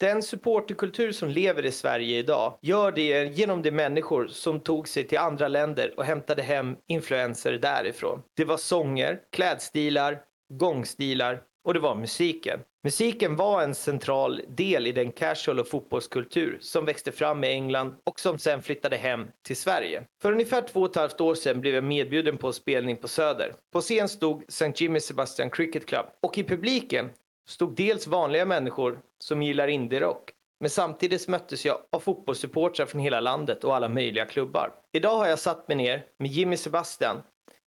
Den supporterkultur som lever i Sverige idag gör det genom de människor som tog sig till andra länder och hämtade hem influenser därifrån. Det var sånger, klädstilar, gångstilar och det var musiken. Musiken var en central del i den casual och fotbollskultur som växte fram i England och som sen flyttade hem till Sverige. För ungefär två och ett halvt år sedan blev jag medbjuden på en spelning på Söder. På scen stod St. Jimmy Sebastian Cricket Club och i publiken stod dels vanliga människor som gillar indierock. men samtidigt möttes jag av fotbollssupportrar från hela landet och alla möjliga klubbar. Idag har jag satt mig ner med Jimmy Sebastian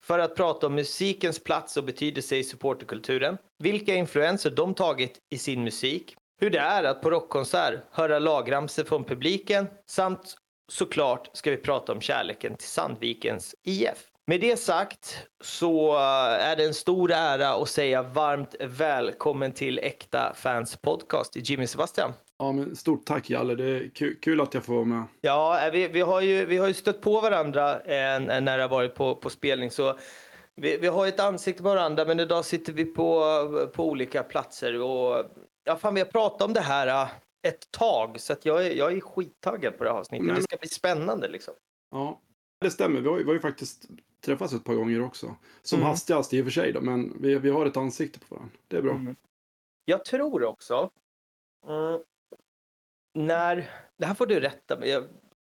för att prata om musikens plats och betydelse i supporterkulturen, vilka influenser de tagit i sin musik, hur det är att på rockkonsert höra lagramsor från publiken samt såklart ska vi prata om kärleken till Sandvikens IF. Med det sagt så är det en stor ära att säga varmt välkommen till Äkta Fans Podcast, Jimmy Sebastian. Ja, men stort tack Jalle, det är kul, kul att jag får vara med. Ja, vi, vi, har, ju, vi har ju stött på varandra eh, när det har varit på, på spelning. Så vi, vi har ett ansikte på varandra, men idag sitter vi på, på olika platser. Och, ja, fan, vi har pratat om det här ett tag, så att jag, är, jag är skittaggad på det här avsnittet. Men... Det ska bli spännande liksom. Ja, det stämmer. Vi har, vi har ju faktiskt träffats ett par gånger också. Som mm. hastigast i och för sig då, men vi, vi har ett ansikte på varandra. Det är bra. Mm. Jag tror också, mm, när, det här får du rätta mig, jag,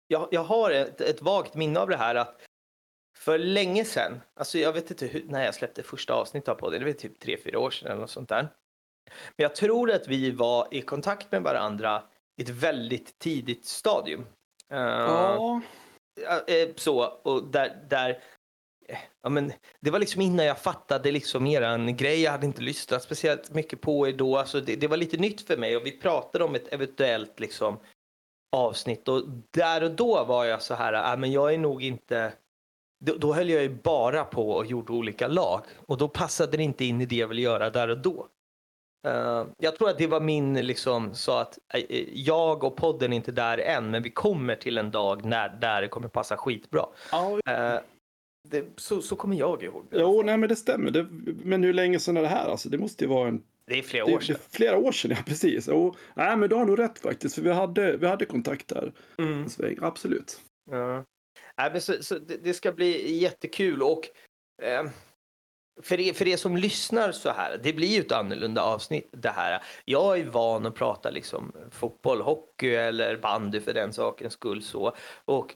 jag, jag har ett, ett vagt minne av det här att för länge sedan, alltså jag vet inte hur, när jag släppte första avsnittet av podden, det var typ tre, fyra år sedan eller något sånt där. Men jag tror att vi var i kontakt med varandra i ett väldigt tidigt stadium. Ja. Uh, så, och där, där ja, men det var liksom innan jag fattade liksom eran grej. Jag hade inte lyssnat speciellt mycket på er då. Alltså det, det var lite nytt för mig och vi pratade om ett eventuellt liksom avsnitt och där och då var jag så här, äh, men jag är nog inte då, då höll jag ju bara på och gjorde olika lag och då passade det inte in i det jag ville göra där och då. Uh, jag tror att det var min liksom så att uh, jag och podden är inte där än men vi kommer till en dag när där det kommer passa skitbra. Uh, det, så, så kommer jag ihåg det. Jo, nej men det stämmer. Det, men hur länge sedan är det här? Alltså, det måste ju vara en... Det är flera år sedan. Det, flera år sedan, ja precis. Och, nej, men du har nog rätt faktiskt. För vi hade, vi hade kontakt där. Mm. Absolut. Ja. Nej, men så, så det, det, ska bli jättekul. Och eh, för, er, för er som lyssnar så här, det blir ju ett annorlunda avsnitt det här. Jag är van att prata liksom fotboll, hockey eller bandy för den sakens skull. Så. Och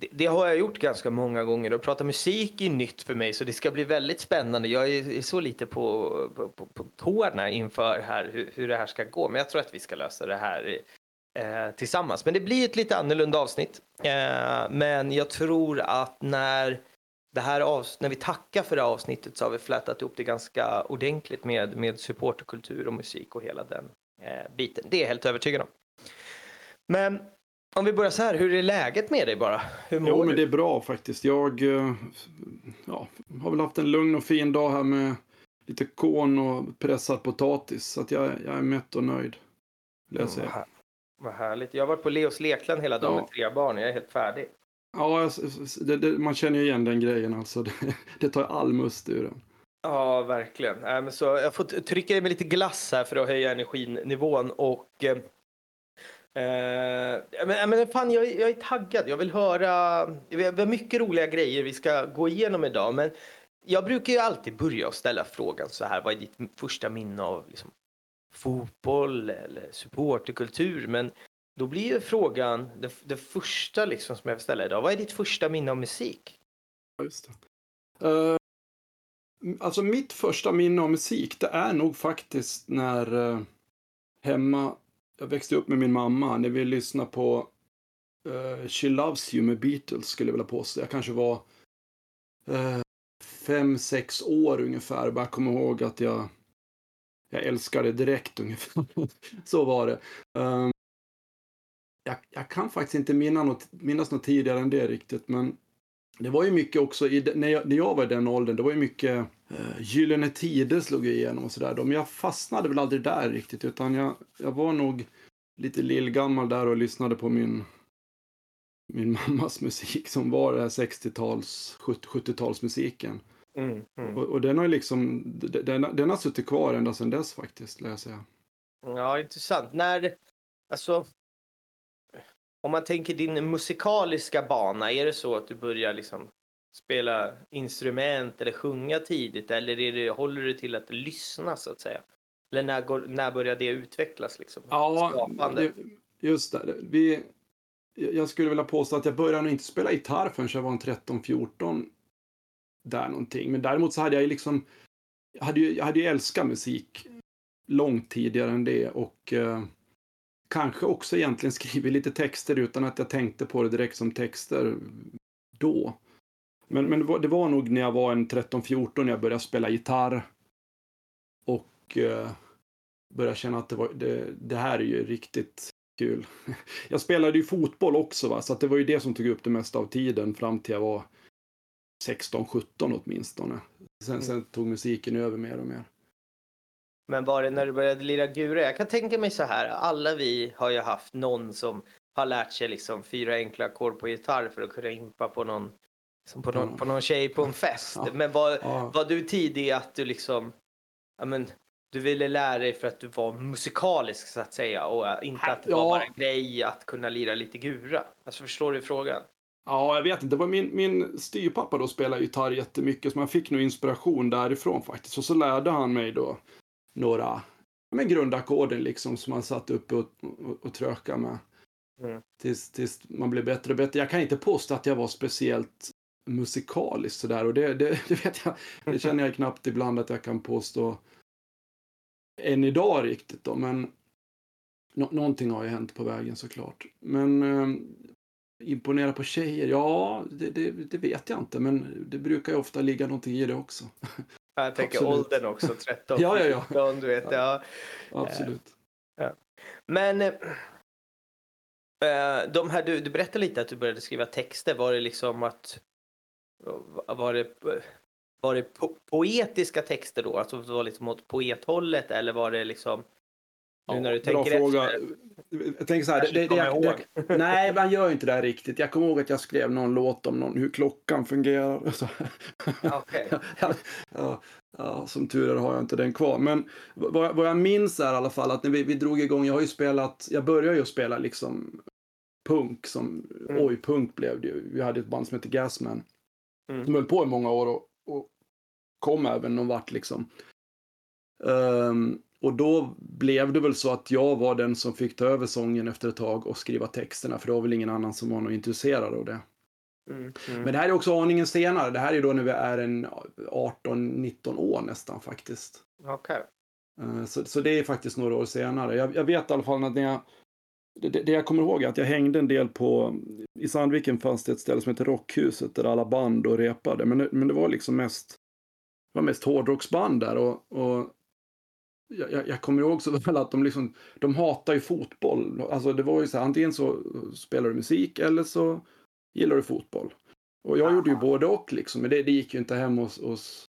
det, det, har jag gjort ganska många gånger och prata musik är nytt för mig så det ska bli väldigt spännande. Jag är, är så lite på, på, på, på tårna inför här, hur, hur det här ska gå men jag tror att vi ska lösa det här eh, tillsammans. Men det blir ett lite annorlunda avsnitt. Eh, men jag tror att när, det här avs när vi tackar för det här avsnittet så har vi flätat ihop det ganska ordentligt med, med supporterkultur och musik och hela den eh, biten. Det är jag helt övertygad om. Men om vi börjar så här, hur är läget med dig bara? Hur mår jo, men det är bra faktiskt. Jag eh, ja, har väl haft en lugn och fin dag här med lite korn och pressad potatis. Så att jag, jag är mätt och nöjd. Vill jag säga. Vad härligt. Jag har varit på Leos lekland hela dagen ja. med tre barn. Jag är helt färdig. Ja, det, det, man känner ju igen den grejen alltså. Det, det tar all must ur den. Ja, verkligen. Äh, men så jag får trycka i mig lite glass här för att höja energinivån och eh, men, men fan, jag, jag, är taggad. Jag vill höra. Vi har mycket roliga grejer vi ska gå igenom idag. Men jag brukar ju alltid börja och ställa frågan så här. Vad är ditt första minne av liksom, fotboll eller supporterkultur? Men då blir ju frågan, det, det första liksom som jag vill ställa idag. Vad är ditt första minne av musik? Just det. Uh, alltså mitt första minne av musik, det är nog faktiskt när uh, hemma jag växte upp med min mamma när vi lyssnade på uh, She Loves You med Beatles skulle jag vilja påstå. Jag kanske var uh, fem, sex år ungefär. Jag bara kommer ihåg att jag, jag älskade det direkt ungefär. Så var det. Um, jag, jag, kan faktiskt inte minnas något, minnas något tidigare än det riktigt, men det var ju mycket också, i, när, jag, när jag var i den åldern, det var ju mycket uh, Gyllene Tider slog igenom och sådär. Men jag fastnade väl aldrig där riktigt, utan jag, jag var nog lite lillgammal där och lyssnade på min, min mammas musik som var det här 60-tals, 70-talsmusiken. Mm, mm. Och, och, den har liksom, den, den har suttit kvar ända sedan dess faktiskt, lär jag säga. Ja, intressant. När, alltså, om man tänker din musikaliska bana, är det så att du börjar liksom spela instrument eller sjunga tidigt eller är det, håller du till att lyssna så att säga? Eller när, går, när börjar det utvecklas? Liksom? Ja, Skapande. just det. Vi, jag skulle vilja påstå att jag började nog inte spela gitarr förrän jag var en 13-14. Där någonting. Men däremot så hade jag ju liksom, jag hade ju, jag hade ju älskat musik långt tidigare än det och eh, kanske också egentligen skrivit lite texter utan att jag tänkte på det direkt som texter då. Men, men det, var, det var nog när jag var en 13-14 när jag började spela gitarr. Och eh, började känna att det, var, det, det här är ju riktigt kul. Jag spelade ju fotboll också va, så det var ju det som tog upp det mesta av tiden fram till jag var 16-17 åtminstone. Sen, sen tog musiken över mer och mer. Men var det när du började lira gura? Jag kan tänka mig så här, alla vi har ju haft någon som har lärt sig liksom fyra enkla ackord på gitarr för att kunna impa på någon, som på någon, på någon tjej på en fest. Ja. Men var, Ja. var du tidig att du liksom, ja men, du ville lära dig för att du var musikalisk så att säga och inte att det var Ja. bara en grej att kunna lira lite gura? Alltså förstår du frågan? Ja, jag vet inte. Det var min, min styrpappa då spelade gitarr jättemycket, så man fick nog inspiration därifrån faktiskt. Och så lärde han mig då några men grundackorden liksom som man satt uppe och, och, och trökade med. Mm. Tills, tills man blev bättre och bättre. Jag kan inte påstå att jag var speciellt musikalisk sådär och det, det, det vet jag, det känner jag knappt ibland att jag kan påstå än idag riktigt då, men nå, någonting har ju hänt på vägen såklart. Men eh, imponera på tjejer, ja, det, det, det vet jag inte, men det brukar ju ofta ligga någonting i det också. Jag tänker Absolut. åldern också, 13, Ja, ja, ja. 14, du vet. Ja. Absolut. Men eh, eh, de här, du, du berättade lite att du började skriva texter. Var det liksom att var det, var det po poetiska texter då? Alltså det var liksom åt poethållet eller var det liksom nu när du bra tänker fråga. efter? Jag tänker så här, det, det, kommer det, nej, man gör inte det här riktigt. Jag kommer ihåg att jag skrev någon låt om någon, hur klockan fungerar. Okej. ja, ja, ja, som tur är har jag inte den kvar. Men vad, jag- vad jag minns är i alla fall att när vi, vi drog igång, jag har ju spelat, jag började ju spela liksom punk som, Mm. oj, punk blev det ju. Vi hade ett band som hette Gasman. Mm. Som höll på i många år och, och kom även någon vart liksom. Ehm, och då blev det väl så att jag var den som fick ta över sången efter ett tag och skriva texterna, för det var väl ingen annan som var intresserad av det. Mm, mm. Men det här är också aningen senare. Det här är då när vi är en 18-19 år nästan faktiskt. Okej. Eh, Så, så det är faktiskt några år senare. Jag, jag vet i alla fall att när jag, det, det jag kommer ihåg är att jag hängde en del på, i Sandviken fanns det ett ställe som heter Rockhuset där alla band och repade. Men men det var liksom mest, det var mest hårdrocksband där och, och jag, jag- jag kommer ihåg så väl att de liksom, de hatar ju fotboll. Alltså det var ju så här, antingen så spelar du musik eller så gillar du fotboll. Och jag gjorde ju både och liksom, men det, det gick ju inte hem hos, hos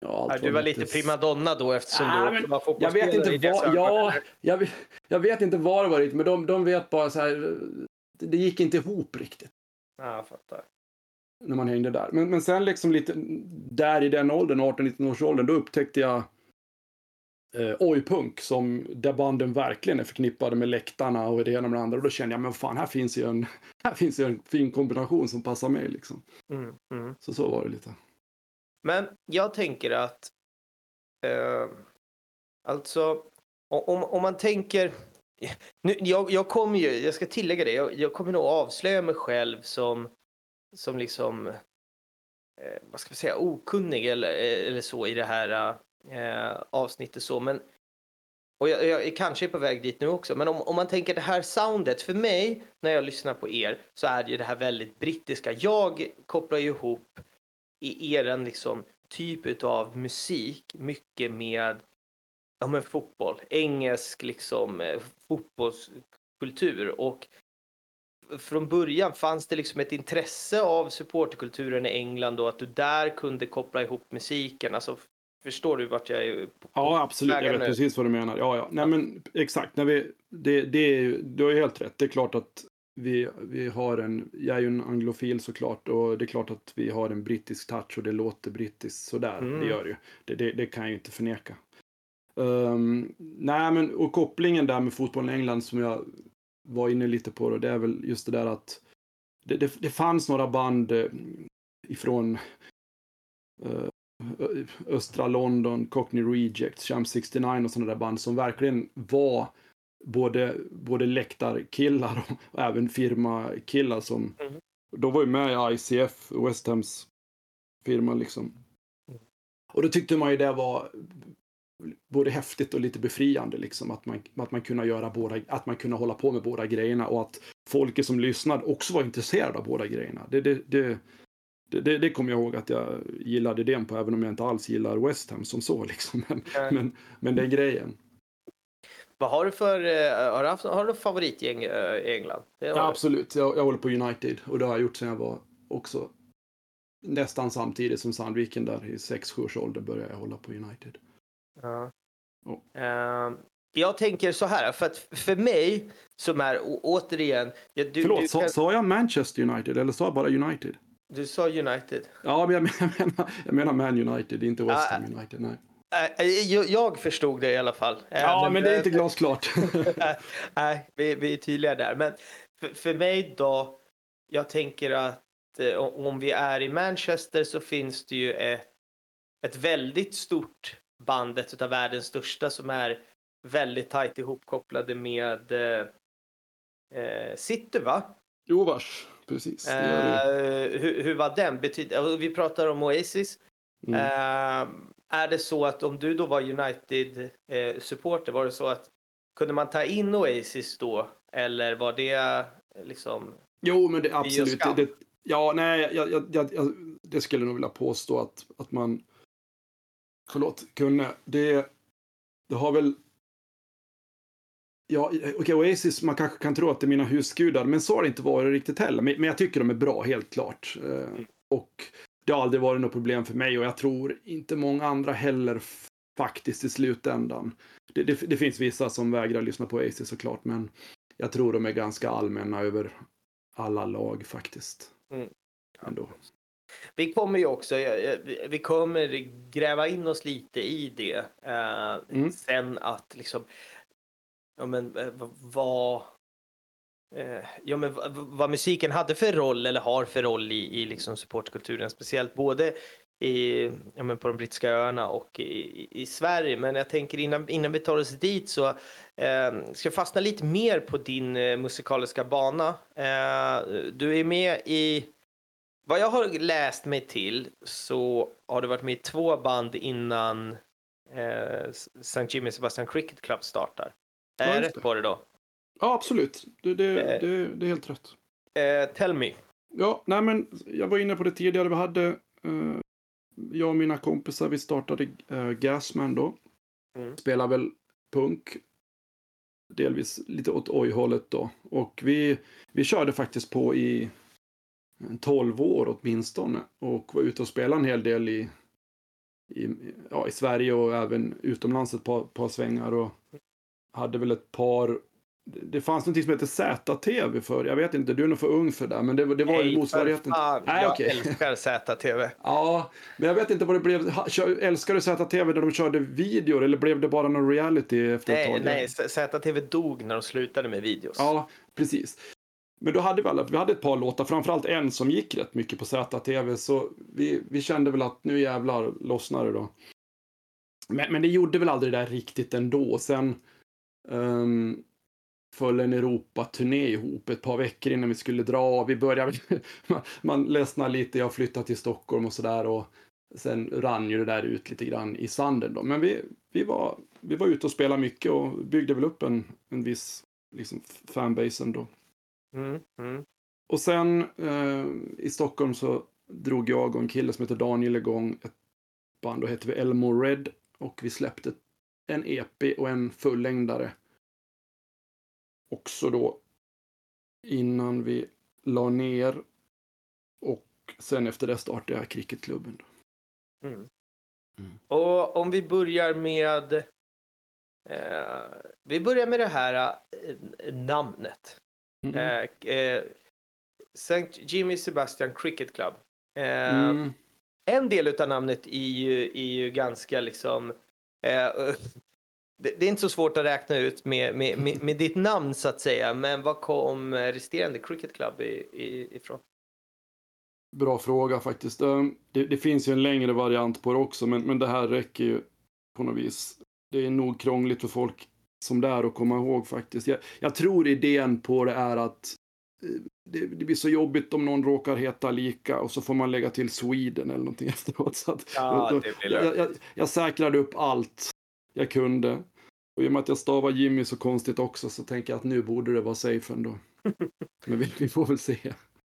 ja, allt Ja, du var lite primadonna då eftersom Ah, du men var jag fotbollsspelare vet inte ögon, ja, jag, vet- jag vet inte vad det var riktigt, men de, de vet bara så här, det, det gick inte ihop riktigt Ja, jag fattar. när man hängde där. Men, men sen liksom lite där i den åldern, 18-19 års åldern, då upptäckte jag eh, oj-punk som där banden verkligen är förknippade med läktarna och det ena med det andra. Och då kände jag, men fan, här finns ju en, här finns ju en fin kombination som passar mig liksom. Mm, mm. Så så var det lite. Men jag tänker att eh, alltså om, om man tänker nu, jag, jag kommer ju, jag ska tillägga det, jag, jag kommer nog avslöja mig själv som som liksom eh, vad ska vi säga okunnig eller, eller så i det här eh, avsnittet så men och jag, jag är kanske på väg dit nu också men om, om man tänker det här soundet för mig när jag lyssnar på er så är det ju det här väldigt brittiska. Jag kopplar ju ihop i eran liksom typ av musik mycket med ja, men fotboll, engelsk liksom eh, fotbollskultur. Och från början fanns det liksom ett intresse av supporterkulturen i England och att du där kunde koppla ihop musiken. Alltså, förstår du vart jag är? på- Ja, absolut. Jag vet nu? precis vad du menar. Ja, ja. Nej, men exakt. När vi, det, det är du har ju helt rätt. Det är klart att vi, vi har en, jag är ju en anglofil såklart och det är klart att vi har en brittisk touch och det låter brittiskt sådär. Mm. Det gör det ju. Det, det, det kan jag ju inte förneka. Um, nej, men och kopplingen där med fotbollen i England som jag var inne lite på då, det är väl just det där att det, det, det fanns några band eh, ifrån uh, östra London, Cockney Rejects, Champ 69 och sådana där band som verkligen var både, både läktarkillar och, och även firmakillar som mm. de var ju med i ICF, West Hams firma liksom. Mm. Och då tyckte man ju det var både häftigt och lite befriande liksom att man, att man kunde göra båda, att man kunde hålla på med båda grejerna och att folket som lyssnade också var intresserade av båda grejerna. Det, det, det, det, det kommer jag ihåg att jag gillade idén på, även om jag inte alls gillar West Ham som så liksom. Men, mm. men, men den grejen. Vad har du för, uh, har du, haft, har du favoritgäng uh, i England? Ja, absolut, jag, jag håller på United och det har jag gjort sedan jag var också nästan samtidigt som Sandviken där i 6-7 års ålder började jag hålla på United. Ja. Oh. Uh, jag tänker så här, för att för mig som är återigen... Du, Förlåt, du kan... sa, jag Manchester United eller sa jag bara United? Du sa United. Ja, men jag menar, jag menar Man United, inte West Ham United. Nej. Jag, jag förstod det i alla fall. Ja, men, men det är inte glasklart. Nej, vi, vi är tydliga där. Men för, för mig då, jag tänker att om vi är i Manchester så finns det ju ett, ett väldigt stort bandet av världens största som är väldigt tajt ihopkopplade med eh, City va? Jo vars, precis. Eh, hur, hur, var den? Betyd alltså, vi pratar om Oasis. Mm. Eh, är det så att om du då var United-supporter, var det så att kunde man ta in Oasis då? Eller var det liksom? Jo, men det absolut. Det, ja, nej, jag, jag, jag, det skulle jag nog vilja påstå att, att man förlåt, kunde. Det, det har väl... Ja, okej, okay, Oasis, man kanske kan tro att det är mina husgudar, men så har det inte varit riktigt heller. Men, men jag tycker de är bra, helt klart. Eh, och det har aldrig varit något problem för mig och jag tror inte många andra heller faktiskt i slutändan. Det, det, det finns vissa som vägrar lyssna på Oasis såklart, men jag tror de är ganska allmänna över alla lag faktiskt. Mm. Ändå. Vi kommer ju också, vi kommer gräva in oss lite i det. Eh, mm. Sen att liksom, ja men eh, vad, eh, ja men vad musiken hade för roll eller har för roll i, i liksom supportkulturen, speciellt både i, ja men på de brittiska öarna och i, i Sverige. Men jag tänker innan, innan vi tar oss dit så eh, ska jag fastna lite mer på din eh, musikaliska bana. Eh, du är med i vad jag har läst mig till så har du varit med i två band innan eh, St. Jimmy Sebastian Cricket Club startar. Är jag rätt på det då? Ja, absolut. Det, det, eh, det, det är helt rätt. Eh, tell me. Ja, nej men jag var inne på det tidigare. Vi hade, eh, jag och mina kompisar, vi startade eh, Gasman då. Mm. Spelar väl punk. Delvis lite åt oj-hållet då. Och vi, vi körde faktiskt på i 12 år åtminstone. Och var ute och spelade en hel del i, i, ja, i Sverige och även utomlands ett par, par svängar. Och hade väl ett par det fanns något som hette ZTV för, jag vet inte, du är nog för ung för det, men det, det var Nej, ju motsvarigheten. Fan, Nej, jag okay. älskar ZTV. ja, men jag vet inte vad det blev. Älskar du ZTV när de körde videor eller blev det bara någon reality efter nej, ett tag? Nej, ZTV dog när de slutade med videos. Ja, precis. Men då hade vi alla, vi hade ett par låtar, framförallt en som gick rätt mycket på ZTV, så vi, vi kände väl att nu jävlar lossnar det då. Men, men det gjorde väl aldrig det där riktigt ändå. Sen um, föll en Europa-turné ihop ett par veckor innan vi skulle dra. Vi började, man, ledsnade lite, jag flyttade till Stockholm och sådär och sen rann ju det där ut lite grann i sanden då. Men vi, vi, var, vi var ute och spelade mycket och byggde väl upp en, en viss liksom, fanbase ändå. Mm, mm. Och sen eh, i Stockholm så drog jag och en kille som heter Daniel igång ett band. Då hette vi Elmo Red. Och vi släppte en EP och en fullängdare. Också då innan vi la ner. Och sen efter det startade jag cricketklubben. Mm. Mm. Och om vi börjar med eh, vi börjar med det här eh, namnet. Mm. Eh, eh, St. Jimmy Sebastian Cricket Club. Eh, mm. En del av namnet är ju, är ju ganska liksom Eh, det, det, är inte så svårt att räkna ut med, med, med, med, ditt namn så att säga. Men vad kom resterande Cricket Club i, i, ifrån? Bra fråga faktiskt. Eh, det, det, finns ju en längre variant på det också, men, men det här räcker ju på något vis. Det är nog krångligt för folk som det är att komma ihåg faktiskt. Jag, jag tror idén på det är att det, det, blir så jobbigt om någon råkar heta lika och så får man lägga till Sweden eller någonting efteråt. Så att, ja, då, det blir jag, jag, jag säkrade upp allt jag kunde. Och i och med att jag stavar Jimmy så konstigt också så tänker jag att nu borde det vara safe ändå. Men vi, vi får väl se.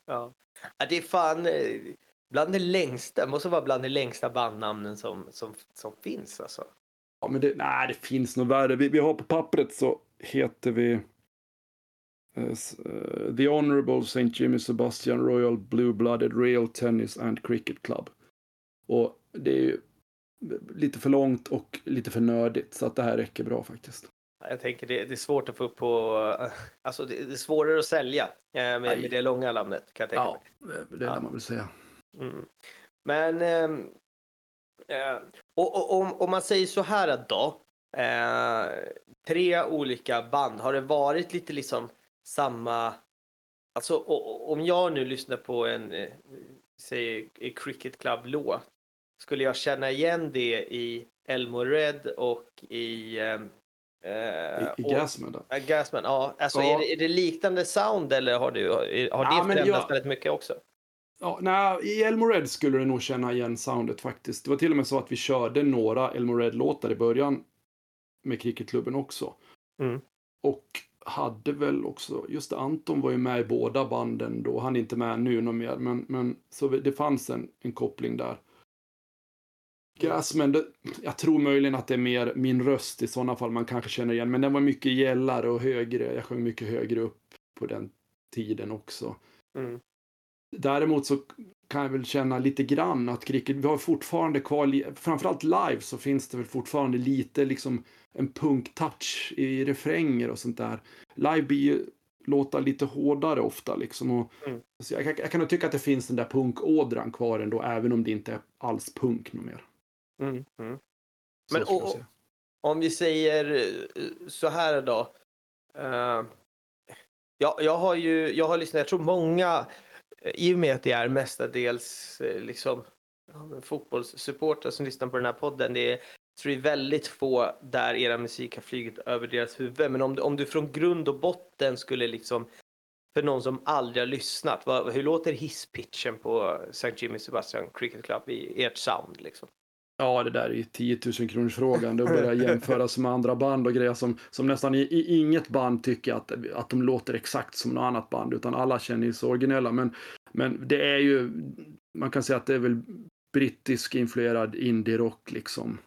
Ja. ja. det är fan eh, bland det längsta, måste vara bland de längsta bandnamnen som, som, som finns alltså. Ja, men det, nej, det finns nog värre. Vi, vi har på pappret så heter vi uh, The Honorable St. Jimmy Sebastian Royal Blue-Blooded Real Tennis and Cricket Club. Och det är ju lite för långt och lite för nördigt så att det här räcker bra faktiskt. Jag tänker det, det är svårt att få upp på, alltså det, det är svårare att sälja med, med det långa namnet kan jag tänka ja, mig. det lär man väl säga. Mm. Men ehm, eh, och, och, om, om man säger så här då. Eh, tre olika band, har det varit lite liksom samma Alltså om jag nu lyssnar på en, eh, säg Cricket Club-låt skulle jag känna igen det i Elmo Red och i... Eh, I, i Gasman då? Gasman, ja. Alltså ja. Är, det, är det liknande sound eller har, du, har det ja, förändrats väldigt mycket också? Ja, nej, I Elmo Red skulle du nog känna igen soundet faktiskt. Det var till och med så att vi körde några Elmo Red-låtar i början med Cricketklubben också. Mm. Och hade väl också, just Anton var ju med i båda banden då. Han är inte med nu någon mer, men, men så det fanns en, en koppling där. Gasman, det, jag tror möjligen att det är mer min röst i sådana fall man kanske känner igen. Men den var mycket gällare och högre. Jag sjöng mycket högre upp på den tiden också. Mm. Däremot så kan jag väl känna lite grann att cricket, vi har fortfarande kvar, framförallt live så finns det väl fortfarande lite liksom en punktouch i refränger och sånt där. Live blir ju låta lite hårdare ofta liksom. Och, mm. så jag, jag, kan nog tycka att det finns den där punkådran kvar ändå, även om det inte är alls punk något mer. Mm, mm. Men och, om vi säger eh, så här då. Uh, ja, jag har ju, jag har lyssnat, jag tror många, eh, i och med att det är mestadels eh, liksom fotbollssupportrar som lyssnar på den här podden. Det är, tror det är väldigt få där era musik har flugit över deras huvud. Men om du, om du från grund och botten skulle liksom för någon som aldrig har lyssnat, vad, hur låter hisspitchen på St. Jimmy Sebastian Cricket Club i ert sound liksom? Ja, det där är ju 10 000 kronors frågan. Det börjar jämföras med andra band och grejer som, som nästan i, i, inget band tycker att, att de låter exakt som något annat band, utan alla känner sig originella. Men, men det är ju, man kan säga att det är väl brittisk influerad indie-rock liksom.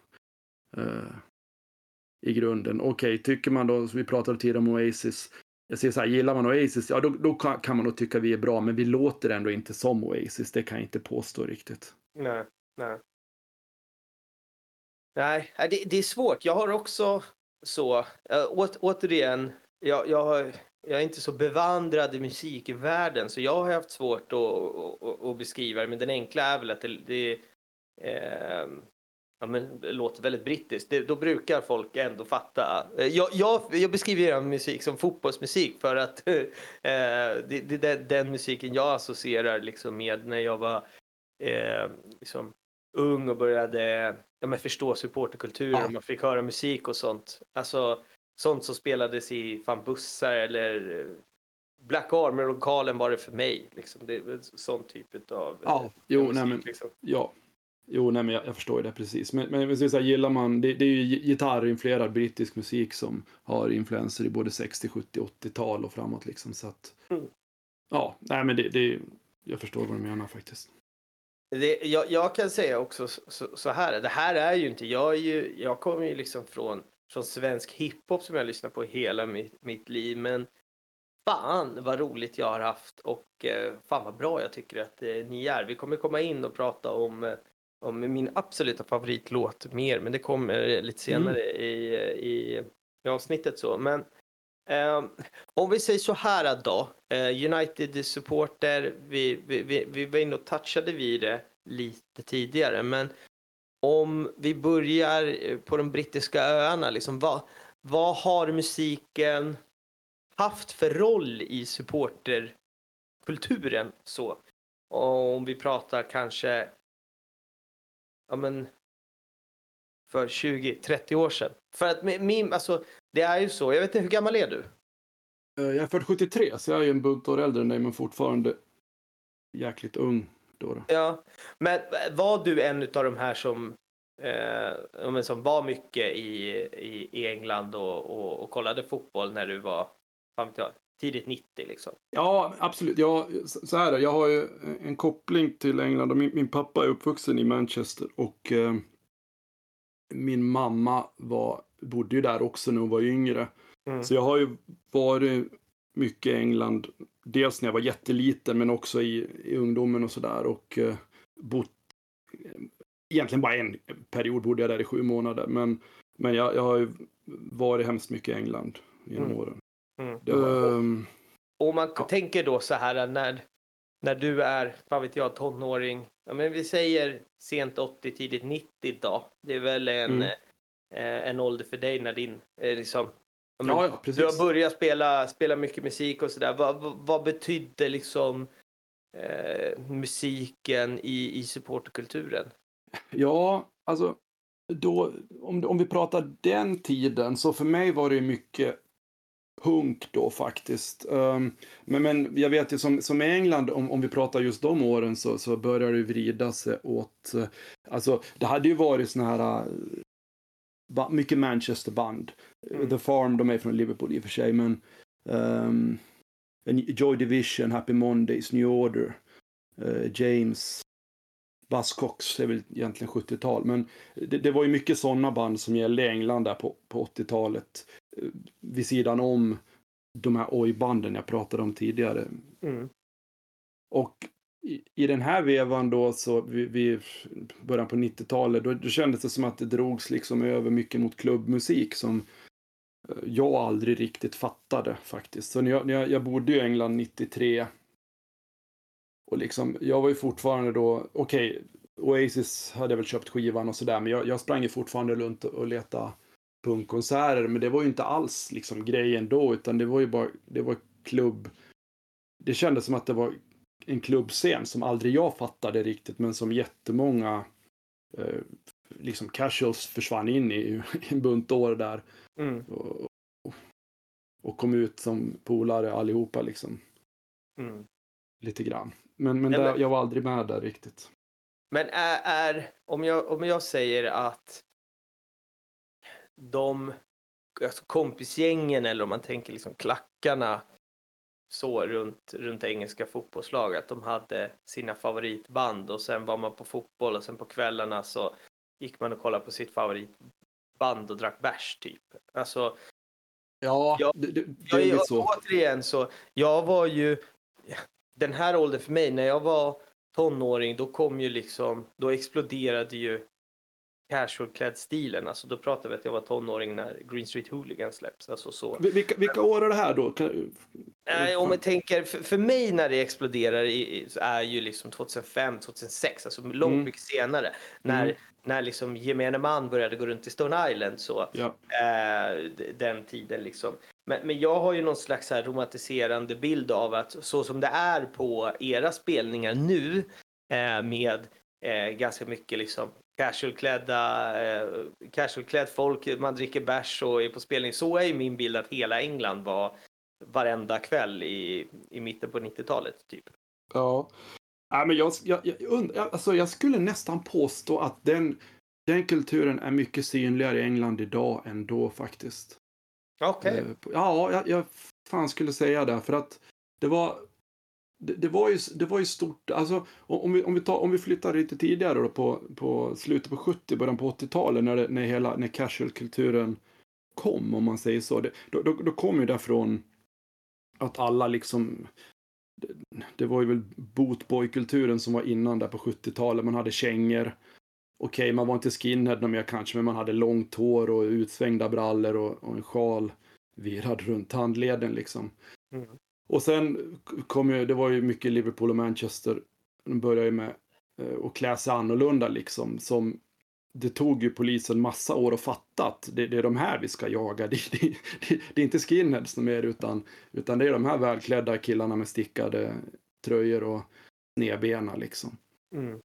Uh, I grunden. Okej, okay, tycker man då, som vi pratade tidigare om Oasis, jag säger så här, gillar man Oasis, ja då, då kan, kan man nog tycka vi är bra, men vi låter ändå inte som Oasis, det kan jag inte påstå riktigt. Nej, nej. Nej, äh, det, det är svårt. Jag har också så, äh, å, återigen, jag, jag, jag är inte så bevandrad i musikvärlden så jag har haft svårt att, att, att beskriva det. Men den enkla är väl att det, det eh, ja, men, det låter väldigt brittiskt. Det, då brukar folk ändå fatta. Äh, jag, jag, jag beskriver er musik som fotbollsmusik för att eh, det, det, det, den musiken jag associerar liksom med när jag var eh, liksom, ung och började ja, förstå supporterkulturen. Ja. Man fick höra musik och sånt. Alltså sånt som spelades i fan bussar eller eh, Black Armor-lokalen var det för mig. Liksom. Det är sån typ av ja, eh, jo, musik. Nej, men, liksom. Ja, Jo, nej, men jag, jag förstår det precis. Men, men jag säga, gillar man, det, det är ju gitarrinfluerad brittisk musik som har influenser i både 60, 70, 80-tal och framåt liksom. Så att, mm. ja, nej men det, det, jag förstår vad du menar faktiskt. Det, jag, jag, kan säga också så, så, här, det här är ju inte, jag, är ju, jag kommer ju liksom från, från svensk hiphop som jag lyssnat på hela mitt, mitt liv, men fan vad roligt jag har haft och eh, fan vad bra jag tycker att eh, ni är. Vi kommer komma in och prata om, eh, om min absoluta favoritlåt mer, men det kommer lite mm. senare mm. i, i, i avsnittet så. Men Ehm, om vi säger så här då. Ehm, United supporter, vi, vi, vi, vi var inne och touchade vid det lite tidigare. Men om vi börjar eh, på de brittiska öarna, liksom, vad, vad har musiken haft för roll i supporterkulturen? Så? Om vi pratar kanske ja, men, för 20-30 år sedan. För att min, alltså, det är ju så, jag vet inte, hur gammal är du? Eh, Jag är född 73, så jag är ju en bunt år äldre än dig, men fortfarande jäkligt ung då. då. Ja, men var du en av de här som, eh, som var mycket i, i, England och, och, och kollade fotboll när du var jag, tidigt 90 liksom? Ja, absolut. Ja, så här. Jag har ju en koppling till England. Och min, min pappa är uppvuxen i Manchester och eh, min mamma var, bodde ju där också när hon var yngre. Mm. Så jag har ju varit mycket i England. Dels när jag var jätteliten men också i, i ungdomen och sådär. Och eh, bott, egentligen bara en period bodde jag där i sju månader. Men, men jag, jag har ju varit hemskt mycket i England genom Mm. åren. Mm. Ehm, Och man Ja. tänker då så här när, när du är, vad vet jag, tonåring. Ja, men vi säger sent 80, tidigt 90 idag. Det är väl en, Mm. eh, en ålder för dig när din, eh, liksom, ja, ja, du har börjat spela, spela mycket musik och sådär. Vad, vad, vad betydde liksom eh, musiken i, i supporterkulturen? Ja, alltså då, om, om vi pratar den tiden, så för mig var det mycket punk då faktiskt. Ehm, men, men jag vet ju som, som i England, om, om vi pratar just de åren, så, så börjar det vrida sig åt, eh, alltså det hade ju varit såna här, eh, ba, mycket Manchester-band. Mm. The Farm, de är från Liverpool i och för sig, men ehm, Joy Division, Happy Mondays, New Order, eh, James, Buzzcocks är väl egentligen 70-tal, men det, det var ju mycket sådana band som gällde i England där på, på 80-talet. Vid sidan om de här oj-banden jag pratade om tidigare. Mm. Och i, i den här vevan då, så vid början på 90-talet, då, då kändes det som att det drogs liksom över mycket mot klubbmusik som eh, jag aldrig riktigt fattade faktiskt. Så när jag, när jag, jag bodde i England 93 och liksom, jag var ju fortfarande då, okej, Oasis hade jag väl köpt skivan och sådär, men jag, jag sprang ju fortfarande runt och letade punkkonserter, men det var ju inte alls liksom grejen då, utan det var ju bara, det var klubb. Det kändes som att det var en klubbscen som aldrig jag fattade riktigt, men som jättemånga eh, liksom casuals försvann in i, en bunt år där Mm. och, och, och kom ut som polare allihopa liksom, Mm. lite grann. Men, men, Nej, där, men- jag var aldrig med där riktigt. Men är, är om, jag, om jag säger att de alltså kompisgängen eller om man tänker liksom klackarna så runt, runt engelska fotbollslag att de hade sina favoritband och sen var man på fotboll och sen på kvällarna så gick man och kollade på sitt favoritband och drack bärs typ. Alltså Ja, Ja, det, det, det jag, är jag, så. återigen så, jag var ju, den här åldern för mig, när jag var tonåring, då kom ju liksom, då exploderade ju casual-klädstilen. Alltså då pratar vi att jag var tonåring när Green Street Hooligan släpps. Alltså så. Vi- Vilka, vilka år är det här då? Nej, om man tänker, för, för mig när det exploderar i, är ju liksom 2005, 2006, alltså långt Mm. mycket senare. När, Mm. när liksom gemene man började gå runt i Stone Island så, ja. eh, den tiden liksom. Men, men jag har ju någon slags här romantiserande bild av att så som det är på era spelningar nu eh, med eh, ganska mycket liksom casualklädda, eh, casualklädd folk, man dricker bärs och är på spelning. Så är ju min bild att hela England var varenda kväll i, i mitten på 90-talet typ. Ja. Nej, men jag, jag, jag, und- alltså jag skulle nästan påstå att den, den kulturen är mycket synligare i England idag än då faktiskt. Okej. Eh, på- Ja, jag, jag fan skulle säga det. För att det var, det, det var, ju, det var ju stort. Alltså, om, vi, om, vi tar, om vi flyttar lite tidigare då på, på slutet på 70, början på 80-talet när, det, när, hela, när casual-kulturen kom, om man säger så. Det, då, då, då kom ju det från att alla liksom det, det var ju väl bootboy-kulturen som var innan där på 70-talet. Man hade kängor. Okej, man var inte skinhead mer kanske, men man hade långt hår och utsvängda brallor och, och en sjal virad runt handleden liksom. Mm. Och sen kom ju, det var ju mycket Liverpool och Manchester. De började ju med eh, att klä sig annorlunda liksom. Som det tog ju polisen massa år att fatta att det, det är de här vi ska jaga. Det, det, det, det är inte skinheads mer utan, utan det är de här välklädda killarna med stickade tröjor och snedbena liksom. Mm.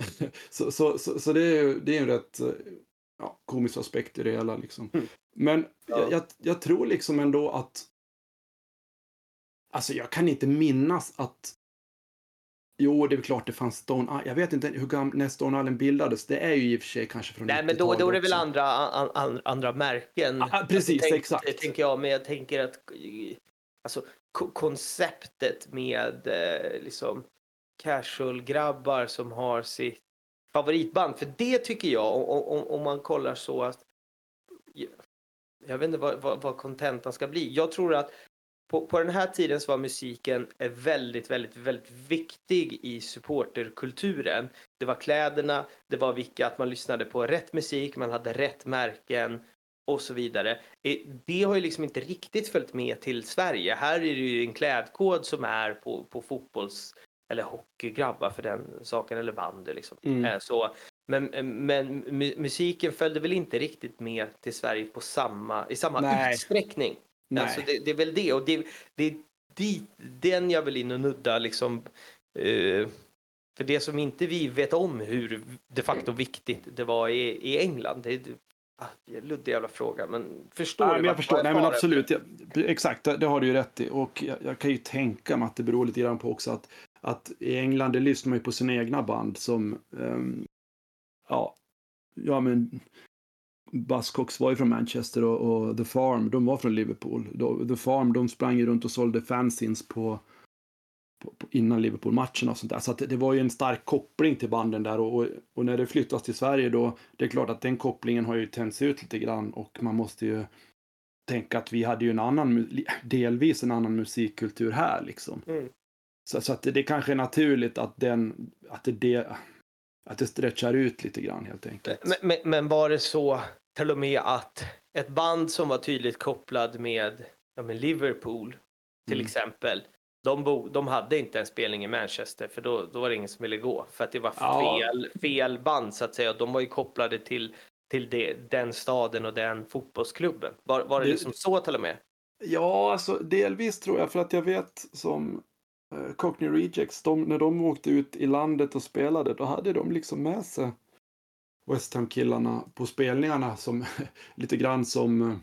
så, så, så, så, det är ju det är en rätt ja, komisk aspekt i det hela liksom. Mm. Men Ja. jag, jag, jag tror liksom ändå att Alltså jag kan inte minnas att Jo, det är klart det fanns Stone Island. Jag vet inte hur gammal när Stone Island bildades. Det är ju i och för sig kanske från Nej, men då, då är det väl 90-talet också. andra, an, an, andra märken. Ah, precis, tänk, exakt. tänker jag, men jag tänker att alltså, ko- konceptet med eh, liksom casual-grabbar som har sitt favoritband. För det tycker jag, om, om, om man kollar så att jag vet inte vad, vad, vad kontentan ska bli. Jag tror att på, på den här tiden så var musiken eh, väldigt, väldigt, väldigt viktig i supporterkulturen. Det var kläderna, det var vilka att man lyssnade på rätt musik, man hade rätt märken och så vidare. Eh, Det har ju liksom inte riktigt följt med till Sverige. Här är det ju en klädkod som är på, på fotbolls eller hockeygrabbar för den saken eller bandy liksom. Mm. Eh, Så, men, men mu- musiken följde väl inte riktigt med till Sverige på samma, i samma Nej. utsträckning. Nej. Alltså det, det är väl det och det, det är dit, den jag vill in och nudda liksom. eh, för det som inte vi vet om hur de facto viktigt det var i, i England. Det är ah, luddig jävla fråga men förstår Nej, du men jag förstår. Nej, men absolut. Jag, exakt, det, har du ju rätt i. Och jag, jag kan ju tänka mig att det beror lite grann på också att, att i England, det lyssnar man ju på sina egna band som, ehm, ja, ja men Buzzcocks var ju från Manchester och, och The Farm, de var från Liverpool. The Farm, de sprang ju runt och sålde fanzines på, på, på innan Liverpool-matcherna och sånt där. Så att det, var ju en stark koppling till banden där och, och, och när det flyttas till Sverige då, det är klart att den kopplingen har ju tänts ut lite grann och man måste ju tänka att vi hade ju en annan, delvis en annan musikkultur här liksom. Mm. Så, så att det, det kanske är naturligt att den, att det, det, att det stretchar ut lite grann helt enkelt. Men, men, men var det så till och med att ett band som var tydligt kopplad med, ja, med Liverpool till Mm. exempel. De, bo, de hade inte en spelning i Manchester för då, då var det ingen som ville gå. För att det var Ja. fel, fel band så att säga. De var ju kopplade till, till det, den staden och den fotbollsklubben. Var, var det, Det- liksom så till och med? Ja, alltså delvis tror jag, för att jag vet som eh, Cockney Rejects, de, när de åkte ut i landet och spelade, då hade de liksom med sig West Ham-killarna på spelningarna som lite grann som eh,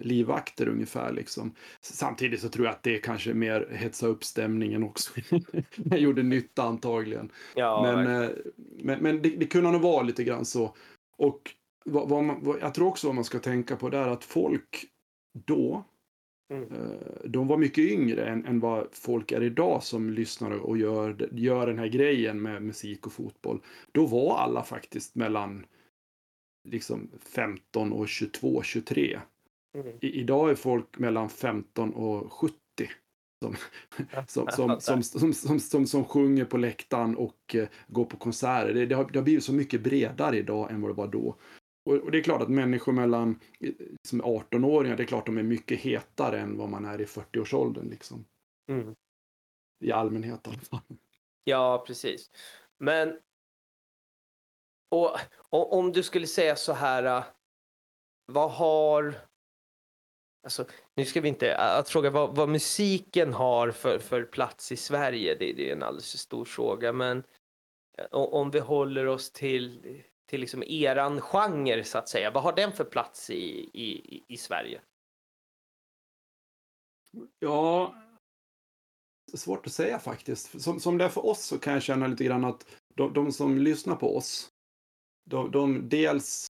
livvakter ungefär liksom. Samtidigt så tror jag att det kanske mer hetsa upp stämningen också. det gjorde nytta antagligen. Ja, men eh, men, men det, det kunde nog vara lite grann så. Och vad, vad man, vad, jag tror också vad man ska tänka på det är att folk då, Mm. eh, de var mycket yngre än, än vad folk är idag som lyssnar och gör, gör den här grejen med musik och fotboll. Då var alla faktiskt mellan liksom 15 och 22, 23. Mm. I, idag är folk mellan 15 och 70 som, som, som, som, som, som, som, som sjunger på läktaren och eh, går på konserter. Det, det, har, det har blivit så mycket bredare idag än vad det var då. Och, det är klart att människor mellan eh, som är 18-åringar, det är klart de är mycket hetare än vad man är i 40-årsåldern liksom. Mm. I allmänhet i alla fall. Ja, precis. Men och, och om du skulle säga så här, äh, vad har Alltså, nu ska vi inte, att fråga vad, vad musiken har för, för plats i Sverige, det, det är en alldeles för stor fråga, men eh, om vi håller oss till, till liksom eran genre så att säga, vad har den för plats i, i, i Sverige? Ja, svårt att säga faktiskt. Som, som det är för oss så kan jag känna lite grann att de, de som lyssnar på oss, de, de dels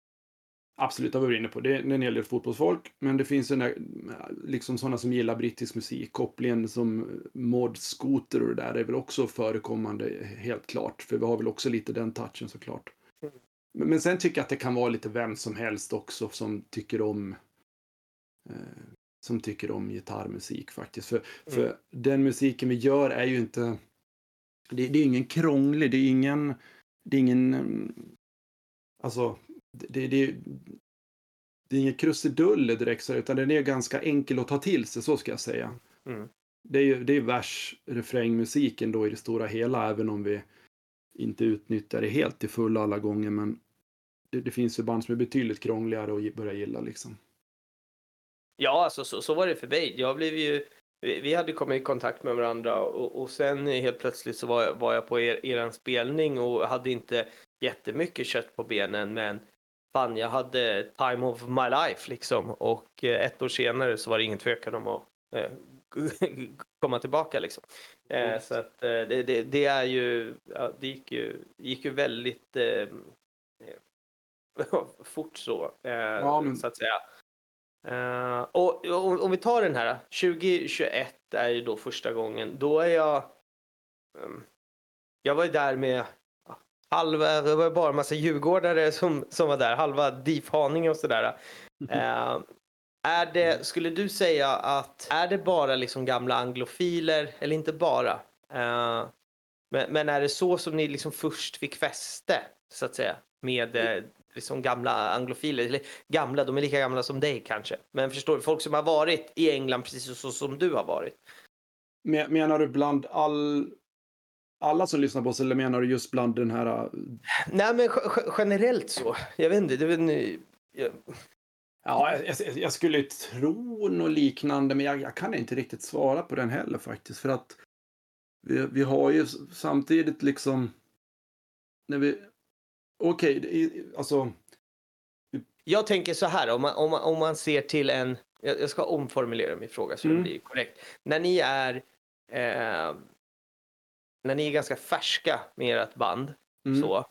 Absolut, det var vi inne på. Det är en hel del fotbollsfolk, men det finns ju där, liksom sådana som gillar brittisk musik. Kopplingen som Mod Scooter och det där är väl också förekommande, helt klart. För vi har väl också lite den touchen såklart. Mm. Men, sen tycker jag att det kan vara lite vem som helst också som tycker om eh, som tycker om gitarrmusik faktiskt. För, för den musiken vi gör är ju inte det, det är ingen krånglig, det är ingen det är ingen mm, alltså det, det, det är inget krusiduller direkt, så, utan den är ganska enkel att ta till sig, så ska jag säga. Mm. Det är ju det är vers, refrängmusiken då i det stora hela, även om vi inte utnyttjar det helt till full alla gånger. Men, det, det finns ju band som är betydligt krångligare att börja gilla liksom. Ja, alltså så, så var det för mig. Jag blev ju, vi, hade kommit i kontakt med varandra och, och sen helt plötsligt så var jag, var jag på er, er spelning och hade inte jättemycket kött på benen men fan jag hade time of my life liksom och eh, ett år senare så var det ingen tvekan om att eh, komma tillbaka liksom. Eh, så att eh, det, det, det, är ju, ja, det gick ju, gick ju väldigt eh, fort så, ja, men... så att säga. Uh, och, och om vi tar den här, 2021 är ju då första gången, då är jag... Um, jag var ju där med halva, det var bara en massa djurgårdare som, som var där, halva DIF Haninge och sådär. Uh, är det, skulle du säga att, är det bara liksom gamla anglofiler, eller inte bara, uh, men, men, är det så som ni liksom först fick fäste, så att säga, med liksom gamla anglofiler, eller gamla, de är lika gamla som dig kanske. Men förstår du, folk som har varit i England precis så som du har varit. Menar du bland all, alla som lyssnar på oss eller menar du just bland den här? Äh, Nej men generellt så. Jag vet inte. Det är jag... Ja, jag, jag, skulle tro något liknande, men jag, jag, kan inte riktigt svara på den heller faktiskt. För att vi, vi har ju samtidigt liksom, när vi Okej, okay, alltså. Jag tänker så här, om man, om man, om man ser till en, jag ska omformulera min fråga så mm. det blir korrekt. När ni är, eh, när ni är ganska färska med ert band, mm. så,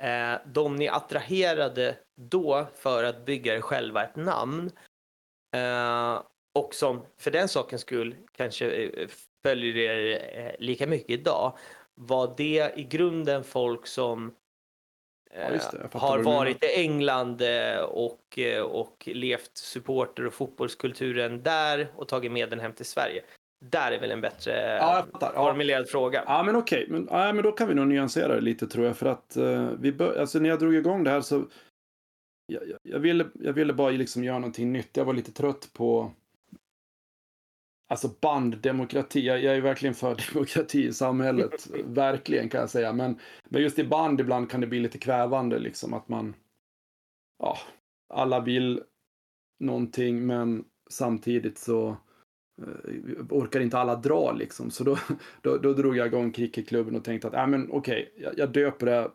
eh, de ni attraherade då för att bygga er själva ett namn, eh, och som för den sakens skull kanske eh, följer er eh, lika mycket idag, var det i grunden folk som Ja, det, har varit i England eh, och, eh, och levt supporter och fotbollskulturen där och tagit med den hem till Sverige. Där är väl en bättre ja, formulerad ja. fråga. Ja, men okej. Men, ja, men då kan vi nog nyansera det lite tror jag. För att uh, vi bör, alltså, när jag drog igång det här så jag, jag, ville, jag ville bara liksom göra någonting nytt. Jag var lite trött på Alltså banddemokrati, jag, jag är verkligen för demokrati i samhället. verkligen kan jag säga. Men, men just i band ibland kan det bli lite kvävande liksom att man... Ja, alla vill någonting men samtidigt så eh, orkar inte alla dra liksom. Så då, då, då drog jag igång cricketklubben och tänkte att äh, men okej, okay, jag, jag döper det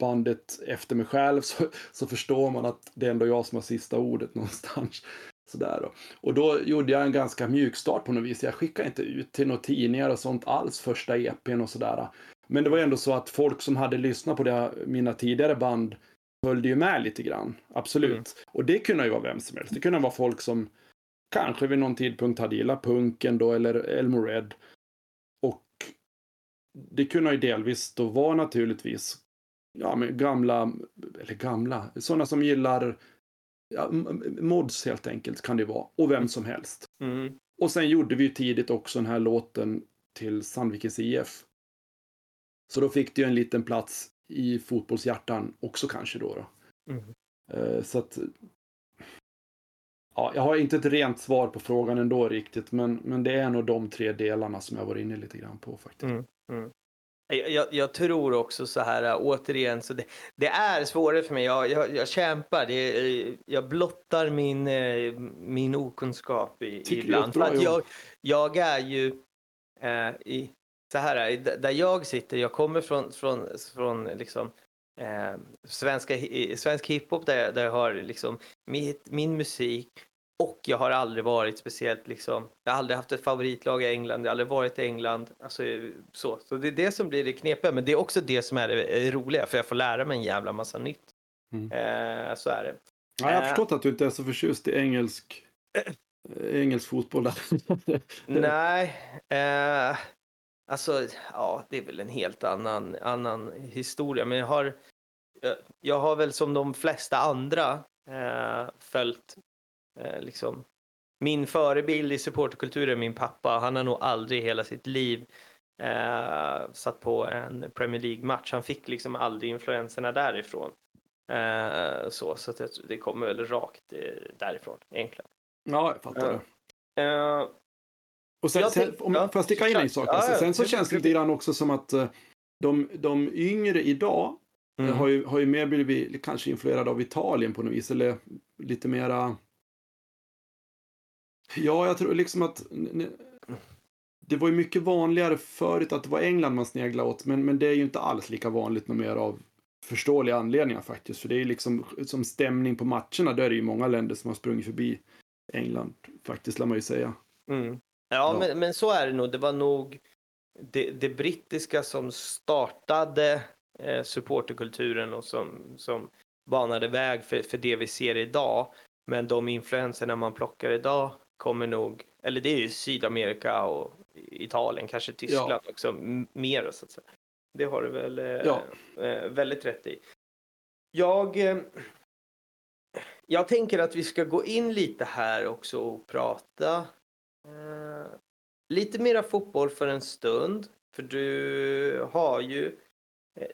bandet efter mig själv så, så förstår man att det är ändå jag som har sista ordet någonstans. Sådär då. Och då gjorde jag en ganska mjuk start på något vis. Jag skickade inte ut till några tidningar och sånt alls första EPn och sådär. Men det var ändå så att folk som hade lyssnat på det, mina tidigare band följde ju med lite grann. Absolut. Mm. Och det kunde ju vara vem som helst. Det kunde vara folk som kanske vid någon tidpunkt hade gillat punken då eller Elmo Red. Och det kunde ju delvis då vara naturligtvis ja, men gamla, eller gamla, sådana som gillar ja, mods helt enkelt kan det vara. Och vem som helst. Mm. Och sen gjorde vi tidigt också den här låten till Sandvikens IF. Så då fick det ju en liten plats i fotbollshjärtan också kanske då. då. Mm. Uh, så att... Ja, jag har inte ett rent svar på frågan ändå riktigt, men, men det är nog de tre delarna som jag var inne lite grann på faktiskt. Mm. Mm. Jag, jag, tror också så här äh, återigen, så det, det är svårare för mig. Jag, jag, jag kämpar, det, jag blottar min, äh, min okunskap i, ibland. Att jag, jag är ju eh, i, så här, där jag sitter, jag kommer från, från, från liksom, eh, svenska, svensk hiphop där, där jag har liksom mitt, min musik och jag har aldrig varit speciellt liksom, jag har aldrig haft ett favoritlag i England, jag har aldrig varit i England. Alltså, så. så det är det som blir det knepiga, men det är också det som är det roliga, för jag får lära mig en jävla massa nytt. Mm. Eh, så är det. Ja, jag har eh. förstått att du inte är så förtjust i engelsk, eh, engelsk fotboll. Nej, eh, alltså, ja, det är väl en helt annan, annan historia, men jag har, jag, jag har väl som de flesta andra eh, följt Eh, liksom, min förebild i supporterkultur är min pappa. Han har nog aldrig i hela sitt liv eh, satt på en Premier League-match. Han fick liksom aldrig influenserna därifrån. Eh, så så det, det kommer väl rakt eh, därifrån egentligen. Ja, jag fattar det. Uh, och sen, sen om, ja, får jag sticka in en sak? Ja, sen så känns det lite grann också som att de, de yngre idag Jag har ju, har ju mer blivit kanske influerad av Italien på något vis, eller lite mera... Ja, jag tror liksom att... Det var ju mycket vanligare förut att det var England man sneglade åt, men, men det är ju inte alls lika vanligt något mer av förståeliga anledningar faktiskt. För det är liksom som stämning på matcherna, där är det ju många länder som har sprungit förbi England, faktiskt, lär man ju säga. Mm. Ja, ja. Men, men så är det nog. Det var nog det, det brittiska som startade eh, supporterkulturen och som, som banade väg för, för det vi ser idag. Men de influenserna man plockar idag kommer nog, eller det är ju Sydamerika och Italien, kanske Tyskland ja. också, mer så att säga. Det har du väl eh, ja. eh, väldigt rätt i. Jag, eh, jag tänker att vi ska gå in lite här också och prata eh, lite mera fotboll för en stund. För du har ju,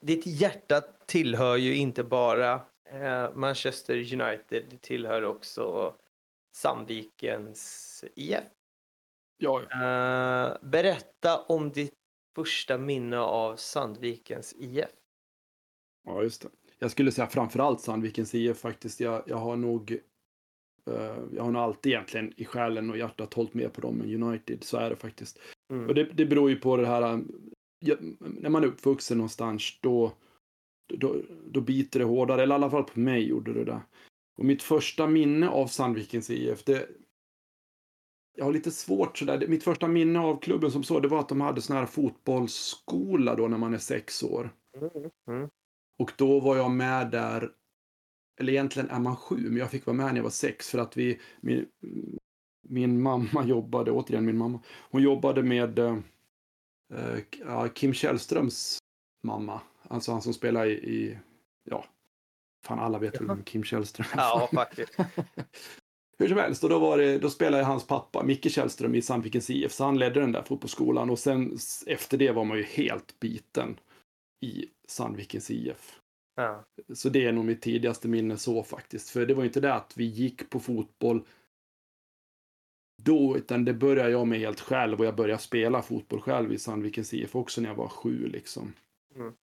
ditt hjärta tillhör ju inte bara eh, Manchester United, det tillhör också Sandvikens IF. Ja. Uh, berätta om ditt första minne av Sandvikens IF. Ja, just det. Jag skulle säga framförallt Sandvikens IF faktiskt. Jag, jag har nog jag har nog alltid egentligen i själen och hjärtat hållit med på dem än United. Så är det faktiskt. Mm. Och det, det beror ju på det här. När man är uppvuxen någonstans då, då, då biter det hårdare. Eller i alla fall på mig gjorde det det. Och mitt första minne av Sandvikens IF, det, jag har lite svårt sådär. Mitt första minne av klubben som så, det var att de hade sån här fotbollsskola då när man är sex år. Mm. Mm. Och då var jag med där, eller egentligen är man sju, men jag fick vara med när jag var sex för att vi, min, min mamma jobbade, återigen min mamma, hon jobbade med äh, Kim Källströms mamma. Alltså han som spelar i, i ja, fan alla vet väl vem Kim Källström är. Ja, faktiskt. Hur som helst, och då, var det, då spelade hans pappa, Micke Källström, i Sandvikens IF, så han ledde den där fotbollsskolan och sen efter det var man ju helt biten i Sandvikens IF. Ja. Så det är nog mitt tidigaste minne så faktiskt. För det var ju inte det att vi gick på fotboll då, utan det började jag med helt själv och jag började spela fotboll själv i Sandvikens IF också när jag var sju liksom. Mm.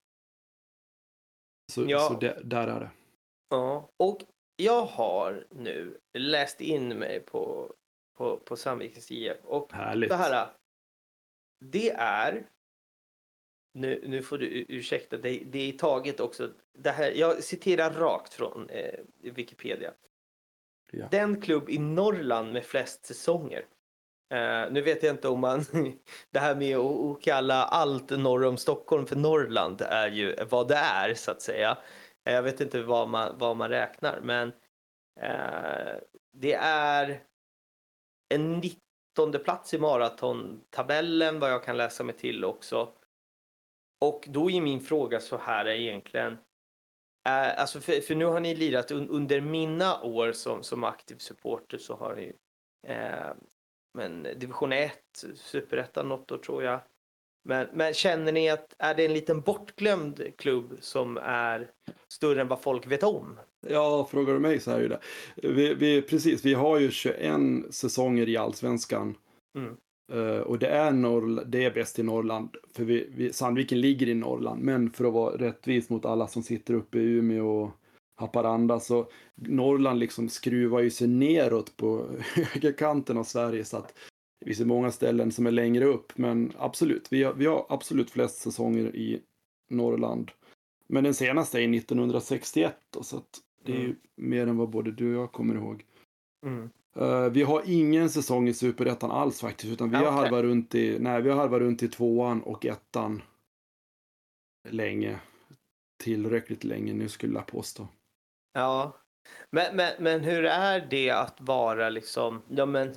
Så, ja. så det, där är det. Ja, och jag har nu läst in mig på, på, på Sandvikens IF. Och Härligt. det här, det är, nu, nu får du ursäkta, det, det är taget också, det här, jag citerar rakt från eh, Wikipedia. Ja. Den klubb i Norrland med flest säsonger. Uh, nu vet jag inte om man, det här med att, att kalla allt norr om Stockholm för Norrland är ju vad det är så att säga. Eh, jag vet inte vad man, vad man räknar, men uh, det är en 19 plats i maratontabellen vad jag kan läsa mig till också. Och då är min fråga så här egentligen. Eh, alltså för, för, nu har ni lirat un, under mina år som, som aktiv supporter så har ni eh, men division 1, superettan något år tror jag. Men, men, känner ni att är det en liten bortglömd klubb som är större än vad folk vet om? Ja, frågar du mig så är ju det. Vi, vi, precis, vi har ju 21 säsonger i allsvenskan. Mm. Uh, och det är, Norr, det är bäst i Norrland, för vi, vi, Sandviken ligger i Norrland. Men för att vara rättvis mot alla som sitter uppe i Umeå och Haparanda så Norrland liksom skruvar ju sig neråt på högerkanten av Sverige. Så att det finns ju många ställen som är längre upp, men absolut, vi har, vi har absolut flest säsonger i Norrland. Men den senaste är 1961 då, så att det är mm. mer än vad både du och jag kommer ihåg. Mm. Uh, vi har ingen säsong i Superettan alls faktiskt, utan vi, ah, har okay. halvat runt i, nej, vi har halvat runt i tvåan och ettan länge. Tillräckligt länge nu skulle jag påstå. Ja, men, men, men hur är det att vara liksom, ja men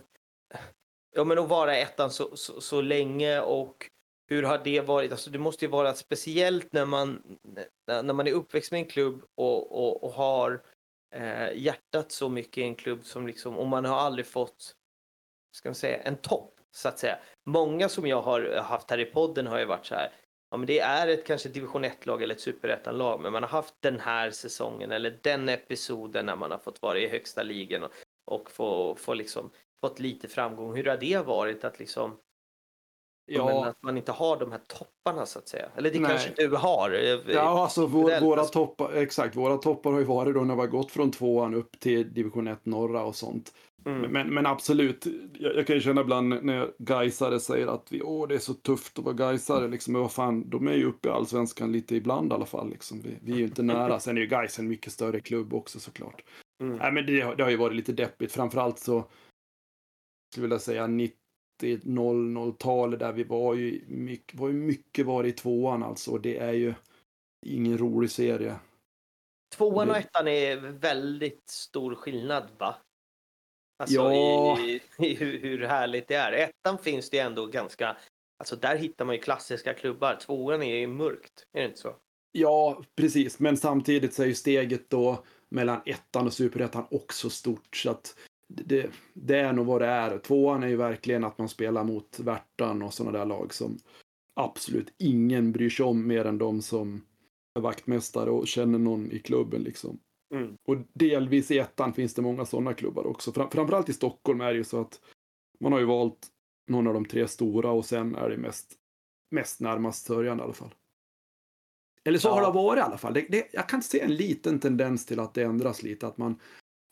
ja, men att vara ettan så, så, så, länge och hur har det varit? Alltså, det måste ju vara speciellt när man, när man är uppväxt med en klubb och, och, och har eh, hjärtat så mycket i en klubb som liksom, och man har aldrig fått, ska man säga, en topp så att säga. Många som jag har haft här i podden har ju varit så här, ja men det är ett kanske division 1-lag eller ett superettan-lag, men man har haft den här säsongen eller den episoden när man har fått vara i högsta ligan och, och få, få liksom fått lite framgång. Hur har det varit att liksom men Ja, att man inte har de här topparna så att säga. Eller det Nej. kanske du har. eh, ja alltså vår, våra toppar, exakt, våra toppar har ju varit då när vi har gått från tvåan upp till division 1 norra och sånt. Mm. Men, men absolut, jag, jag kan ju känna ibland när Gaisare säger att vi, åh det är så tufft att vara Gaisare, liksom, men vad fan, de är ju uppe i allsvenskan lite ibland i alla fall. Liksom. Vi, vi är ju inte nära, sen är ju Gais en mycket större klubb också såklart. Mm. Nej, men det, har- det har ju varit lite deppigt. Framförallt så skulle jag vilja säga 90-00-talet där vi var ju mycket, var ju mycket var i tvåan alltså. Det är ju ingen rolig serie. Tvåan och ettan är väldigt stor skillnad va? Alltså Ja. i, i hur, hur härligt det är. Ettan finns det ändå ganska, alltså där hittar man ju klassiska klubbar. Tvåan är ju mörkt, är det inte så? Ja, precis. Men samtidigt så är ju steget då mellan ettan och superettan också stort. Så att det, det är nog vad det är. Tvåan är ju verkligen att man spelar mot Värtan och sådana där lag som absolut ingen bryr sig om mer än de som är vaktmästare och känner någon i klubben liksom. Mm. Och delvis i ettan finns det många sådana klubbar också. Fram, framförallt i Stockholm är det ju så att man har ju valt någon av de tre stora och sen är det mest, mest närmast sörjan i alla fall. Eller så Ja. har det varit i alla fall. Det, det, jag kan se en liten tendens till att det ändras lite. Att man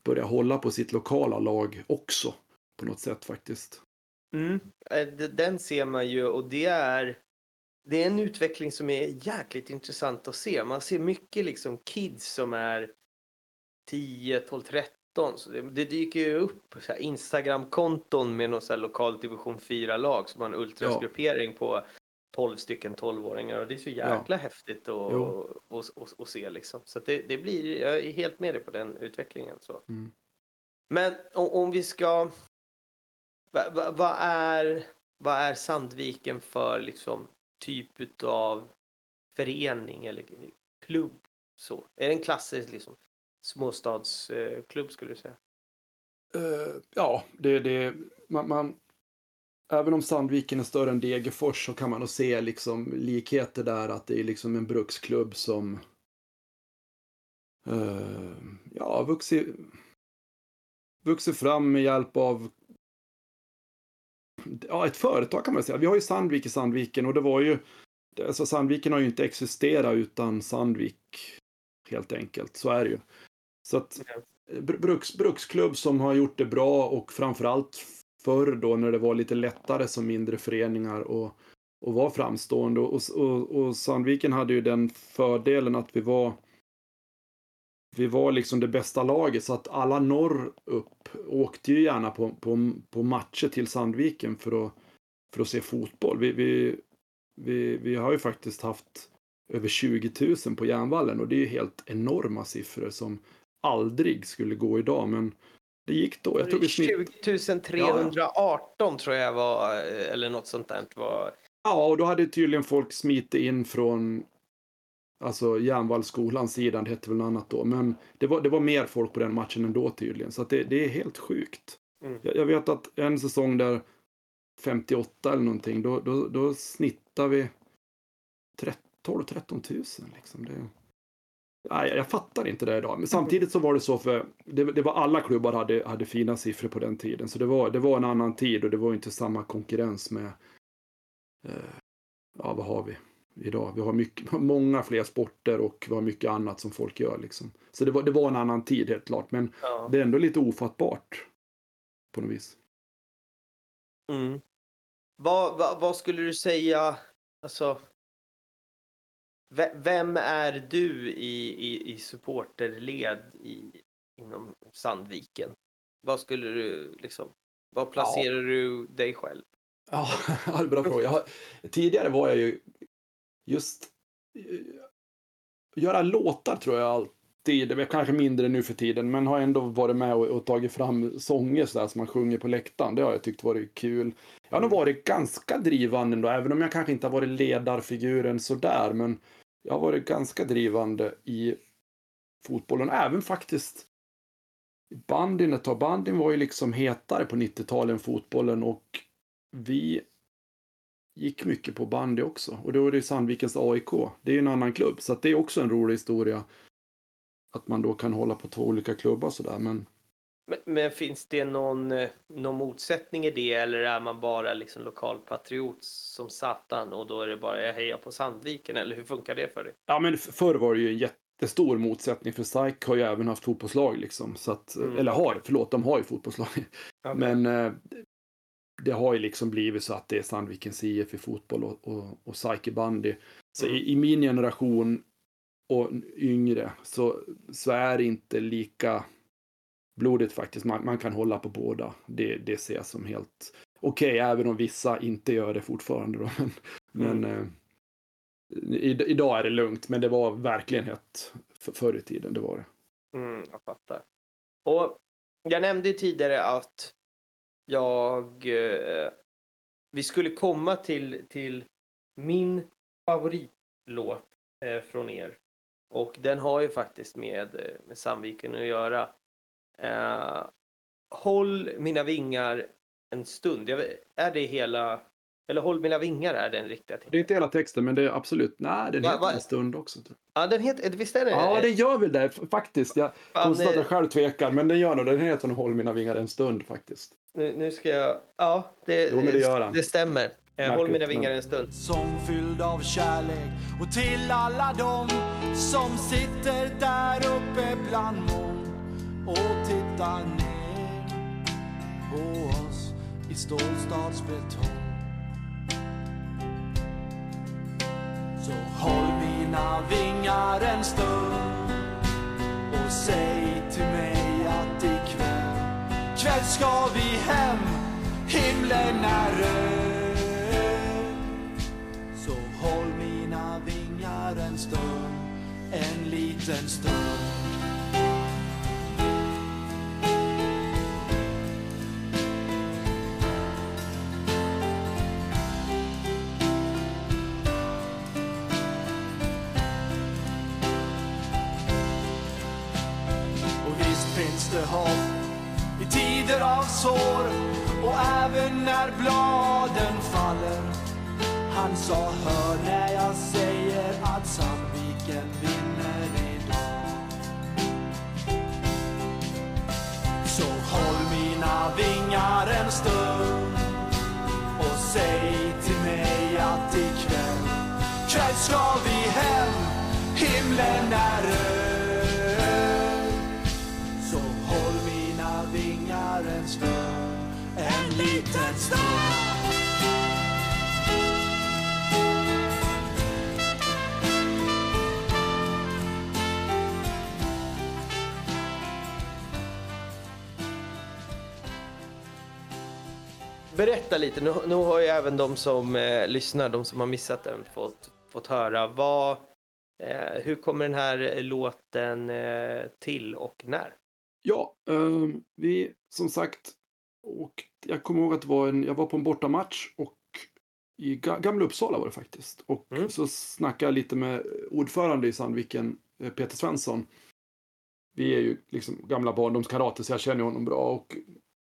börjar hålla på sitt lokala lag också. På något sätt faktiskt. Mm. Eh, Den ser man ju och det är det är en utveckling som är jäkligt intressant att se. Man ser mycket liksom kids som är 10, 12, 13. Så det, det dyker ju upp Instagram-konton med någon så här lokal division 4-lag som har en ultrasgruppering på 12 stycken 12-åringar och det är så jäkla häftigt att, se liksom. Så det, det blir, jag är helt med dig på den utvecklingen. Så. Mm. Men om, om vi ska... Vad va, vad är, vad är Sandviken för liksom typ av förening eller klubb? Så. Är det en klassisk liksom, småstadsklubb skulle du säga? Eh, ja, det, det man, man, även om Sandviken är större än Degerfors så kan man nog se liksom likheter där att det är liksom en bruksklubb som eh, ja, vuxit, vuxit fram med hjälp av ja, ett företag kan man säga. Vi har ju Sandvik i Sandviken och det var ju alltså Sandviken har ju inte existerat utan Sandvik helt enkelt. Så är det ju. Så att br- bruks, bruksklubb som har gjort det bra och framförallt förr då när det var lite lättare som mindre föreningar och, och var framstående. Och, och, och Sandviken hade ju den fördelen att vi var vi var liksom det bästa laget så att alla norr upp åkte ju gärna på, på, på matcher till Sandviken för att, för att se fotboll. Vi, vi, vi, vi har ju faktiskt haft över 20 000 på Järnvallen och det är ju helt enorma siffror som aldrig skulle gå idag, men det gick då. Jag tror vi snitt... 20 318 tror jag var, eller något sånt där. Var... Ja, och då hade tydligen folk smitit in från alltså Järnvallskolans sidan, det hette väl något annat då, men det var, det var mer folk på den matchen ändå tydligen, så det, det är helt sjukt. Mm. Jag, jag vet att en säsong där 58 eller någonting, då, då, då snittar vi 12-13 000 liksom. Det, Nej, jag fattar inte det idag. Men samtidigt så var det så för det, det var alla klubbar hade, hade fina siffror på den tiden. Så det var, det var en annan tid och det var inte samma konkurrens med eh, ja, vad har vi idag? Vi har mycket, många fler sporter och vi har mycket annat som folk gör liksom. Så det var, det var en annan tid helt klart. Men Ja. det är ändå lite ofattbart på något vis. Mm. Vad, vad, vad skulle du säga, alltså, vem är du i, i, i supporterled i, inom Sandviken? Vad skulle du liksom, vad placerar du dig själv? Ja, det är en bra fråga. Har, tidigare var jag ju just eh, göra låtar tror jag alltid, det är kanske mindre nu för tiden, men har ändå varit med och, och tagit fram sånger så där som man sjunger på läktaren. Det har jag tyckt varit kul. Jag har nog varit ganska drivande ändå, även om jag kanske inte har varit ledarfiguren sådär, men jag har varit ganska drivande i fotbollen, även faktiskt bandyn ett tag. Bandyn var ju liksom hetare på 90-talet än fotbollen och vi gick mycket på bandy också. Och då är det Sandvikens AIK. Det är ju en annan klubb, så att det är också en rolig historia. Att man då kan hålla på två olika klubbar sådär. Men men, men finns det någon, eh, någon motsättning i det eller är man bara liksom lokalpatriot som satan och då är det bara jag hejar på Sandviken eller hur funkar det för dig? Ja, men förr var det ju en jättestor motsättning för SAIK har ju även haft fotbollslag liksom. Så att, Mm, eller har, förlåt, de har ju fotbollslag. Okej. Men eh, det har ju liksom blivit så att det är Sandvikens IF i fotboll och, och, och SAIK i bandy. Så Mm. i, i min generation och yngre så, så är det inte lika blodigt faktiskt. Man, man kan hålla på båda. Det, det ser jag som helt okej, även om vissa inte gör det fortfarande. Då. Men, men eh, i, idag är det lugnt, men det var verkligen hett för, förr i tiden. Det var det. Mm, jag fattar. Och jag nämnde ju tidigare att jag... Eh, vi skulle komma till, till min favoritlåt eh, från er. Och den har ju faktiskt med, eh, med Sandviken att göra. Eh, Håll mina vingar en stund. Jag är det hela... Eller Håll mina vingar är den riktiga titeln. Det är inte hela texten, men det är absolut, nej, den Va- heter va- en stund också. Ja, den heter... Visst är det? Ja, det gör väl det faktiskt. Jag konstaterar att jag själv tvekar, men den gör nog Den heter nog Håll mina vingar en stund faktiskt. Nu, nu ska jag... Ja, det, Jo, det det stämmer. Eh, Håll Märkligt, mina vingar en stund. Sång fylld av kärlek och till alla dem som sitter där uppe bland moln och tittar ner på oss i stålstadsbetong. Så håll mina vingar en stund och säg till mig att ikväll, kväll ska vi hem, himlen är röd. Så håll mina vingar en stund, en liten stund. Hopp i tider av sår och även när bladen faller. Han sa hör när jag säger att Sandviken vinner idag. Så håll mina vingar en stund och säg till mig att ikväll, kväll ska vi hem, himlen är röd. Berätta lite, nu, nu har ju även de som eh, lyssnar, de som har missat den, fått, fått höra. Vad, eh, hur kommer den här eh, låten eh, till och när? Ja, ehm, vi som sagt, och jag kommer ihåg att var en, jag var på en bortamatch och i Ga- Gamla Uppsala var det faktiskt. Och Mm. så snackade jag lite med ordförande i Sandviken, eh, Peter Svensson. Vi är ju liksom gamla barndomskamrater så jag känner honom bra. Och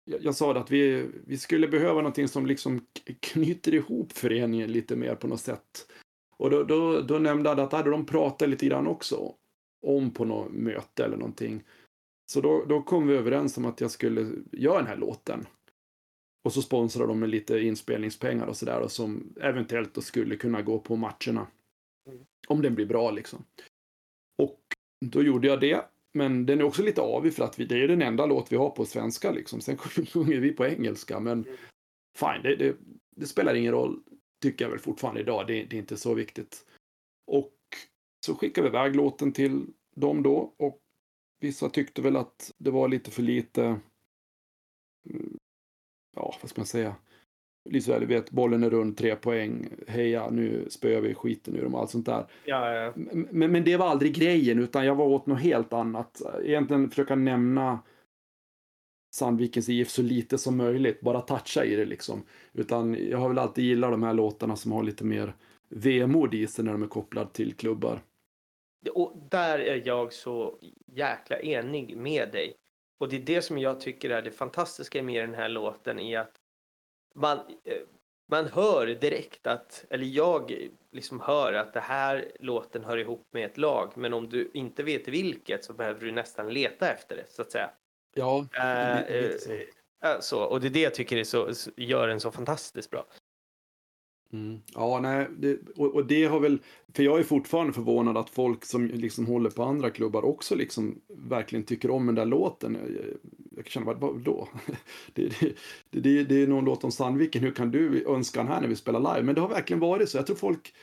jag, jag sa att vi, vi skulle behöva någonting som liksom knyter ihop föreningen lite mer på något sätt. Och då, då, då nämnde han att hade de pratat lite grann också om på något möte eller någonting. Så då, då kom vi överens om att jag skulle göra den här låten. Och så sponsrade de med lite inspelningspengar och sådär som eventuellt då skulle kunna gå på matcherna. Mm. Om den blir bra liksom. Och då gjorde jag det. Men den är också lite avig för att vi, det är den enda låt vi har på svenska liksom. Sen sjunger vi på engelska men Mm. fine, det, det, det spelar ingen roll. Tycker jag väl fortfarande idag. Det, det är inte så viktigt. Och så skickade vi iväg låten till dem då och vissa tyckte väl att det var lite för lite mm, ja, vad ska man säga? Här, du vet, bollen är rund, tre poäng, heja, nu spöar vi skiten ur dem och allt sånt där. Ja, ja. Men, men det var aldrig grejen, utan jag var åt något helt annat. Egentligen försöka nämna Sandvikens IF så lite som möjligt, bara toucha i det liksom. Utan jag har väl alltid gillat de här låtarna som har lite mer vemod i sig när de är kopplade till klubbar. Och där är jag så jäkla enig med dig. Och det är det som jag tycker är det fantastiska med den här låten i att man, eh, man hör direkt att, eller jag liksom hör att det här låten hör ihop med ett lag. Men om du inte vet vilket så behöver du nästan leta efter det så att säga. Ja, Eh, li- lite så. eh, eh, så. Och det är det jag tycker är så- gör den så fantastiskt bra. Mm. Ja, nej, det, och, och det har väl, för jag är fortfarande förvånad att folk som liksom håller på andra klubbar också liksom verkligen tycker om den där låten. Jag, jag kan känna, vad, vad då? Det, det, det, det, det är någon låt om Sandviken, hur kan du önska den här när vi spelar live? Men det har verkligen varit så. Jag tror folk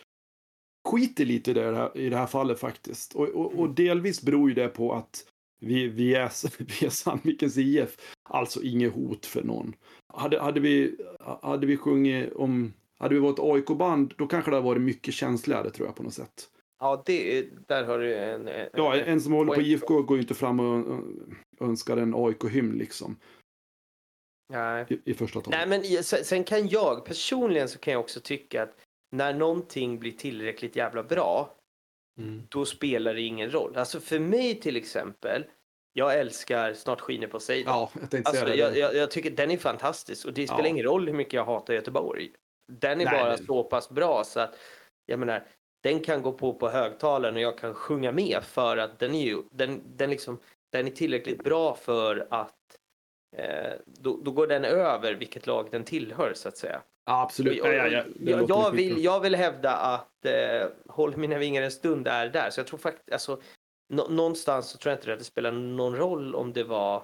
skiter lite i det här, i det här fallet faktiskt. Och, och, och delvis beror ju det på att vi, vi, är, vi är Sandvikens IF, alltså inget hot för någon. Hade, hade, vi, hade vi sjungit om hade vi varit AIK-band, då kanske det hade varit mycket känsligare tror jag på något sätt. Ja, det, är- där har du en... en Ja, en som håller på. IFK går ju inte fram och önskar en AIK-hymn liksom. Nej. I, i första taget. Nej, men sen, kan jag personligen så kan jag också tycka att när någonting blir tillräckligt jävla bra, Mm. då spelar det ingen roll. Alltså för mig till exempel, jag älskar Snart skiner på sig. Ja, jag Alltså, jag, jag, jag tycker den är fantastisk och det spelar Ja. ingen roll hur mycket jag hatar Göteborg. Den är Nej, bara det- så pass bra så att jag menar, den kan gå på på högtalaren och jag kan sjunga med för att den är ju, den, den liksom, den är tillräckligt bra för att eh, då, då går den över vilket lag den tillhör så att säga. ja, absolut. Jag, Ja, ja, ja, det jag, jag, vill, jag vill hävda att eh, Håll mina vingar en stund är där. Så jag tror faktiskt, alltså, nå- någonstans så tror jag inte det spelar någon roll om det var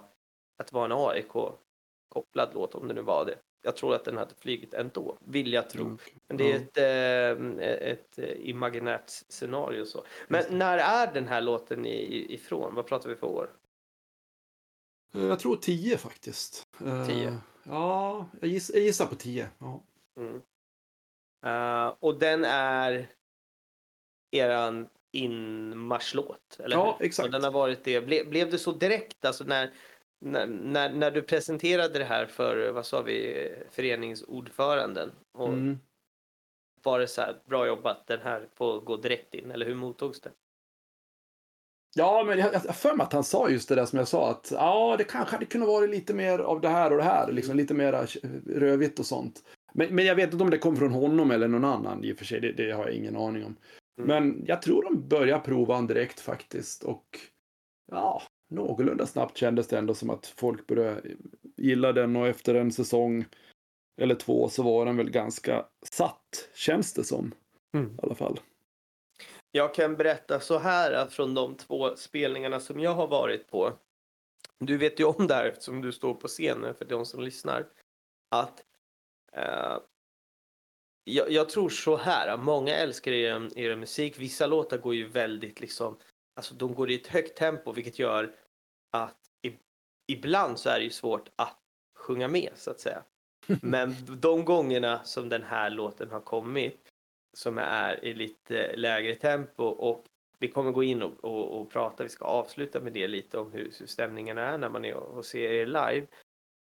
att det var en AIK-kopplad låt, om det nu var det. Jag tror att den hade flygit ändå, vill jag tro. Okej. Men det är ett, eh, ett eh, imaginärt scenario så. Men när är den här låten ifrån? Vad pratar vi för år? Jag tror 10 faktiskt. Eh, 10? Ja, jag, giss, jag gissar på 10. Ja. Mm. Eh, och den är eran inmarschlåt, eller Ja, exakt. Och den har varit det. Ble, blev det så direkt, alltså när, när, när, när du presenterade det här för, vad sa vi, föreningsordföranden? Och Mm. var det så här, bra jobbat, den här får gå direkt in, eller hur mottogs det? Ja, men jag har för mig att han sa just det där som jag sa att ja, det kanske hade kunnat vara lite mer av det här och det här, liksom lite mer rödvitt och sånt. Men, men jag vet inte om det kom från honom eller någon annan i och för sig, det, det har jag ingen aning om. Mm. Men jag tror de började prova han direkt faktiskt och ja, någorlunda snabbt kändes det ändå som att folk började gilla den och efter en säsong eller två så var den väl ganska satt, känns det som. Mm. I alla fall. Jag kan berätta så här att från de två spelningarna som jag har varit på. Du vet ju om det här eftersom du står på scenen för de som lyssnar. Att eh, jag, jag tror så här, många älskar er, er musik. Vissa låtar går ju väldigt liksom, alltså de går i ett högt tempo vilket gör att ibland så är det ju svårt att sjunga med så att säga. Men de gångerna som den här låten har kommit som är i lite lägre tempo och vi kommer gå in och, och, och prata, vi ska avsluta med det lite om hur, hur stämningen är när man är och, och ser er live.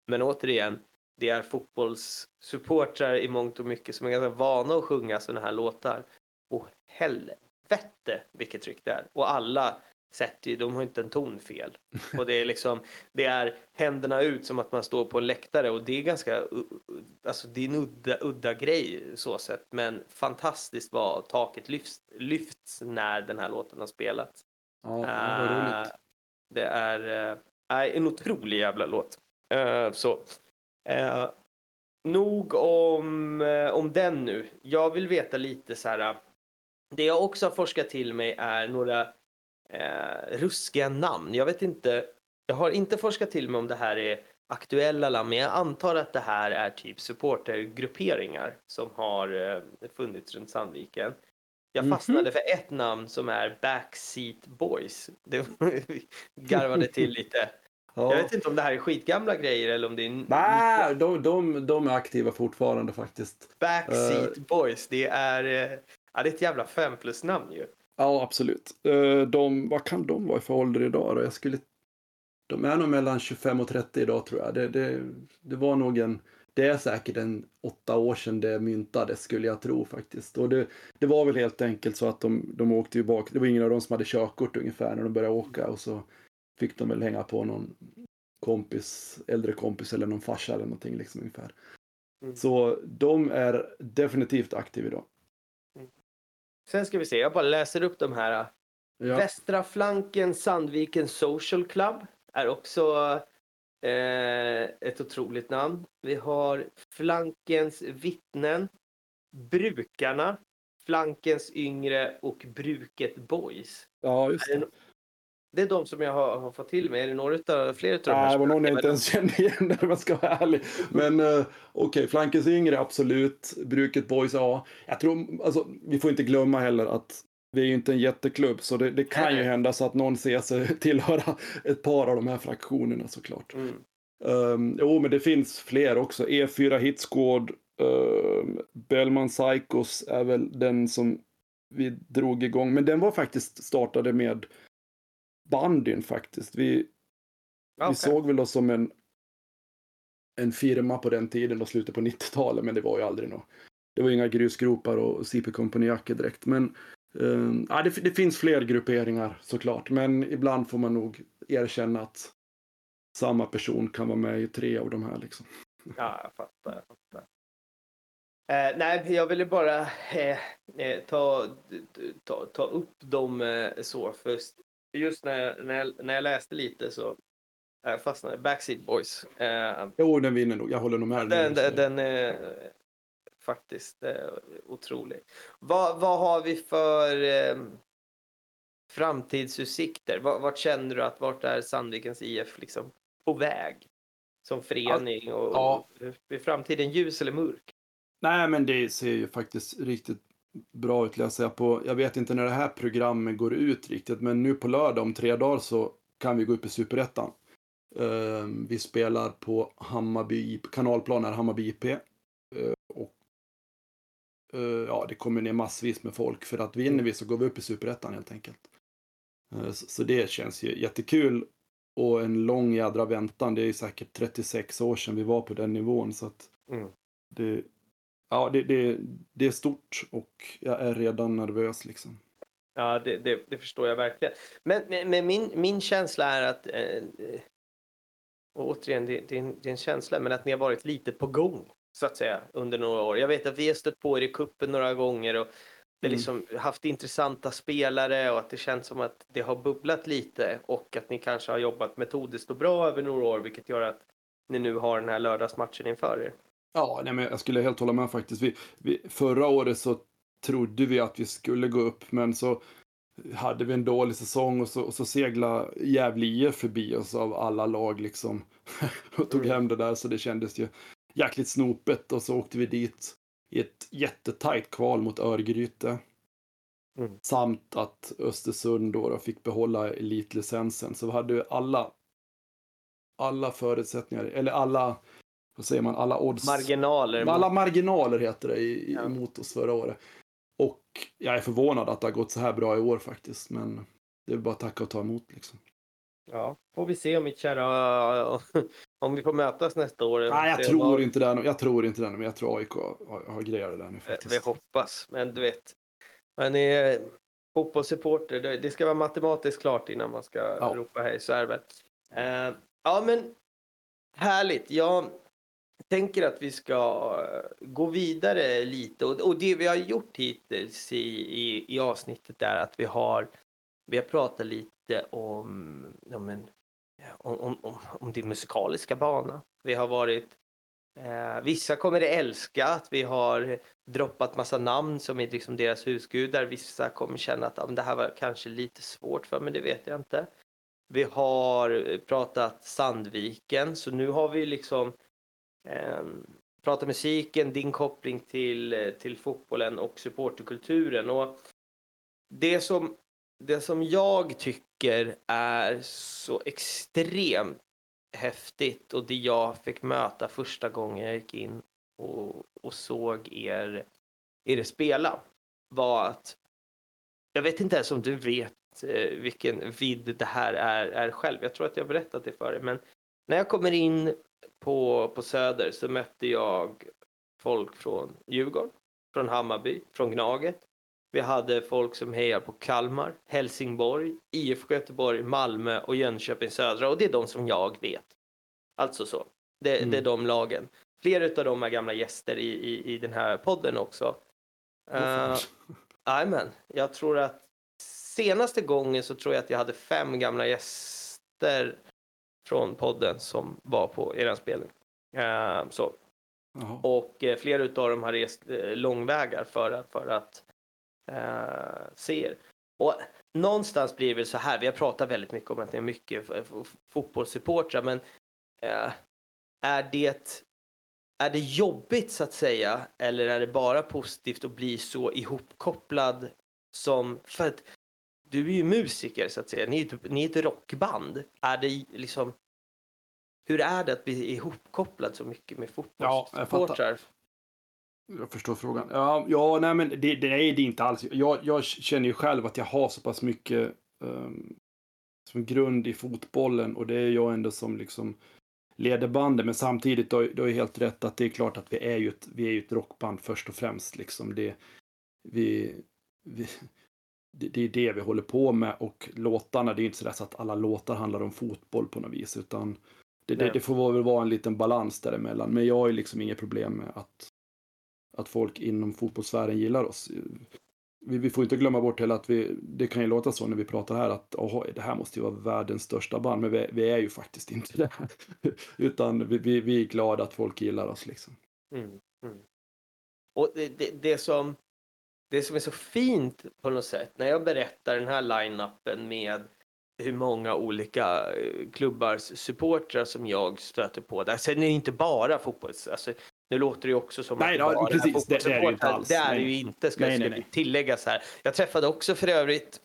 Men återigen, det är fotbollssupportrar i mångt och mycket som är ganska vana att sjunga sådana här låtar. Och helvete vilket tryck det är. Och alla sätter ju, de har inte en ton fel. Och det är liksom, det är händerna ut som att man står på en läktare och det är ganska, uh, uh, alltså det är en udda, udda grej så sett. Men fantastiskt vad taket lyfts, lyfts när den här låten har spelats. Ja, det var roligt. det är nej, en otrolig jävla låt. Eh, så. Eh, nog om, om den nu. Jag vill veta lite så här. Det jag också har forskat till mig är några eh, ruskiga namn. Jag vet inte. Jag har inte forskat till mig om det här är aktuella namn, men jag antar att det här är typ supportergrupperingar som har eh, funnits runt Sandviken. Jag Mhm. fastnade för ett namn som är Backseat Boys. Det garvade till lite. Ja. Jag vet inte om det här är skitgamla grejer eller om det är Nej, de, de, de är aktiva fortfarande faktiskt. Backseat Boys. Det är, eh, ja, det är ett jävla fem plus namn ju. Ja, absolut. Eh, De, vad kan de vara för ålder idag då? Jag skulle... De är nog mellan 25 och 30 idag tror jag. Det, det, det var nog en... Det är säkert en åtta år sedan det myntades skulle jag tro faktiskt. Och det, det var väl helt enkelt så att de, de åkte ju bak. Det var ingen av dem som hade körkort ungefär när de började åka och så fick de väl hänga på någon kompis, äldre kompis eller någon farsa eller någonting liksom ungefär. Mm. Så de är definitivt aktiva idag. Sen ska vi se, jag bara läser upp de här. Ja. Västra flanken Sandviken Social Club är också Eh, ett otroligt namn. Vi har Flankens vittnen. Brukarna. Flankens yngre och Bruket Boys. Ja, just Är det. det, det är de som jag har, har fått till mig. Är det några utav, fler utav de Nej, här det var någon jag inte ens kände igen där, om jag ska vara ärlig. Men uh, okej, Flankens yngre, absolut. Bruket Boys, ja. Jag tror, alltså, vi får inte glömma heller att vi är ju inte en jätteklubb, så det, det kan ju hända så att någon ser sig tillhöra ett par av de här fraktionerna såklart. Mm. Um, jo, men det finns fler också. E4 Hit Squad, um, Bellman Psychos är väl den som vi drog igång. Men den var faktiskt startade med bandyn faktiskt. Vi, vi Okej. såg väl oss som en, en firma på den tiden och slutet på 90-talet, men det var ju aldrig något. Det var inga grusgropar och CP Company-jackor direkt. Men um, ja, det, det finns fler grupperingar såklart, men ibland får man nog erkänna att samma person kan vara med i tre av de här liksom. Ja, jag fattar. Jag fattar. Eh, nej, jag ville bara eh, eh, ta, ta, ta upp dem eh, så. För just när jag, när, jag, när jag läste lite så eh, fastnade Backseat Boys. Eh, Jo, den vinner nog. Jag håller nog med. den, den, den är faktiskt eh, otrolig. Vad, vad har vi för eh, framtidsutsikter? Vart, vart känner du att vart är Sandvikens IF liksom på väg? Som förening och, Ja. och är framtiden ljus eller mörk? Nej, men det ser ju faktiskt riktigt bra ut. Läser jag, på, jag vet inte när det här programmet går ut riktigt, men nu på lördag om tre dagar så kan vi gå upp i Superettan. Eh, vi spelar på Hammarby, kanalplan är Hammarby IP. Eh, och eh, ja, det kommer ner massvis med folk för att vinner vi så går vi upp i Superettan helt enkelt. Eh, så, det känns ju jättekul och en lång jädra väntan. Det är ju säkert 36 år sedan vi var på den nivån så att Mm. det, ja, det, det, det är stort och jag är redan nervös liksom. Ja, det, det, det förstår jag verkligen. Men, men, men min, min känsla är att, eh, eh, och återigen, det, det, är en, det är en känsla, men att ni har varit lite på gång, så att säga, under några år. Jag vet att vi har stött på er i kuppen några gånger och det Mm. liksom haft intressanta spelare och att det känns som att det har bubblat lite och att ni kanske har jobbat metodiskt och bra över några år, vilket gör att ni nu har den här lördagsmatchen inför er. Ja, nej, men jag skulle helt hålla med faktiskt. Vi, vi, förra året så trodde vi att vi skulle gå upp, men så hade vi en dålig säsong och så, och så segla Gävle IF förbi oss av alla lag liksom. och tog Mm. hem det där så det kändes ju jäkligt snopet och så åkte vi dit i ett jättetajt kval mot Örgryte. Mm. Samt att Östersund då, då fick behålla elitlicensen. Så vi hade ju alla, alla förutsättningar, eller alla, vad säger man, alla odds. Marginaler. Alla marginaler heter det i, Ja. emot oss förra året. Och jag är förvånad att det har gått så här bra i år faktiskt. Men det är bara att tacka och ta emot liksom. Ja, får vi se om mitt kära, om vi får mötas nästa år. Nej, jag tror vad- inte det. Jag tror inte det, men jag tror AIK har, har grejat det där nu Eh, faktiskt. Vi hoppas, men du vet. Man är fotbollssupporter, det det ska vara matematiskt klart innan man ska Ja. ropa hej, så är det väl. Eh, ja, men härligt. Jag tänker att vi ska eh, gå vidare lite och, och det vi har gjort hittills i, i, i avsnittet är att vi har, vi har pratat lite om, om, en, om, om, om, om din musikaliska bana. Vi har varit Eh, vissa kommer att älska att vi har droppat massa namn som är liksom deras husgudar. Vissa kommer känna att ah, det här var kanske lite svårt för mig, det vet jag inte. Vi har pratat Sandviken så nu har vi liksom Ehm, prata musiken, din koppling till, eh, till fotbollen och supporterkulturen. Och det som, det som jag tycker är så extremt häftigt och det jag fick möta första gången jag gick in och, och såg er, er spela var att jag vet inte ens om du vet eh, vilken vidd det här är, är själv. Jag tror att jag berättat det för dig, men när jag kommer in på, på Söder så mötte jag folk från Djurgården, från Hammarby, från Gnaget. Vi hade folk som hejar på Kalmar, Helsingborg, IFK Göteborg, Malmö och Jönköping Södra och det är de som jag vet. Alltså så. Det, Mm. det är de lagen. Flera av dem är gamla gäster i, i, i den här podden också. Åh, fan. Uh, Jajamän. Jag tror att senaste gången så tror jag att jag hade fem gamla gäster från podden som var på er spelning. Uh, så. Jaha. Och eh, flera utav dem har rest eh, långvägar för att, för att eh, se er. Och någonstans blir det väl så här, vi har pratat väldigt mycket om att det är mycket fotbollssupportrar, men är det är det jobbigt så att säga eller är det bara positivt att bli så ihopkopplad som för att du är ju musiker så att säga, ni är, ni är ett rockband. Är det liksom hur är det att bli ihopkopplad så mycket med Ja, jag fotbollssupportrar? Förstår frågan. Ja, ja nej men det, det, nej, det är inte alls. Jag, jag känner ju själv att jag har så pass mycket ehm, som grund i fotbollen och det är jag ändå som liksom leder bandet. Men samtidigt, du har helt rätt att det är klart att vi är ju ett, vi är ju ett rockband först och främst. Liksom. Det, vi, vi, det, det är det vi håller på med och låtarna, det är inte så, så att alla låtar handlar om fotboll på något vis. Utan det, det, det får väl vara en liten balans däremellan. Men jag har liksom inget problem med att att folk inom fotbollssfären gillar oss. Vi, vi får inte glömma bort heller att vi, det kan ju låta så när vi pratar här att oh, det här måste ju vara världens största band, men vi, vi är ju faktiskt inte det. Utan vi, vi, vi är glada att folk gillar oss liksom. Mm, mm. Och det, det, det, som, det som är så fint på något sätt när jag berättar den här line-upen med hur många olika eh, klubbars supportrar som jag stöter på där. Sen är det inte bara fotbolls... Alltså, nu låter det ju också som Nej, att ja, bara precis. Det- det är det ju inte alls. Det är det Nej. ju inte, ska, Nej, nej, nej. tilläggas här. Jag träffade också för övrigt,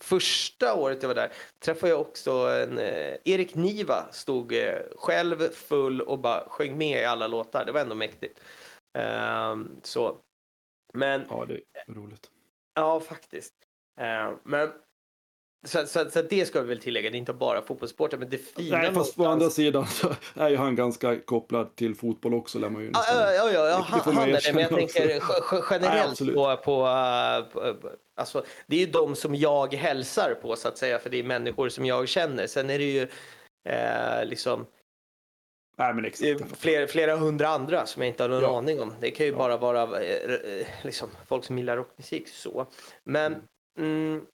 första året jag var där, träffade jag också en eh, Erik Niva, stod eh, själv full och bara sjöng med i alla låtar. Det var ändå mäktigt. Ehm, så. Men Ja, det är roligt. ja, faktiskt. Ehm, men så, så, så det ska vi väl tillägga, det är inte bara fotbollssporter, men det fina Nej, fast på andra sidan så är ju han ganska kopplad till fotboll också, lär man ju nästan- ja, ja, ja, ja han, han är det, men jag tänker ge- ge- Nej, generellt absolut. på, på, eh, på, på, alltså det är ju de som jag hälsar på så att säga, för det är människor som jag känner. Sen är det ju eh, liksom Nej, men exakt. flera, flera hundra andra som jag inte har någon Ja. aning om. Det kan ju Ja. bara vara eh, eh, liksom, folk som gillar rockmusik så. Men mm,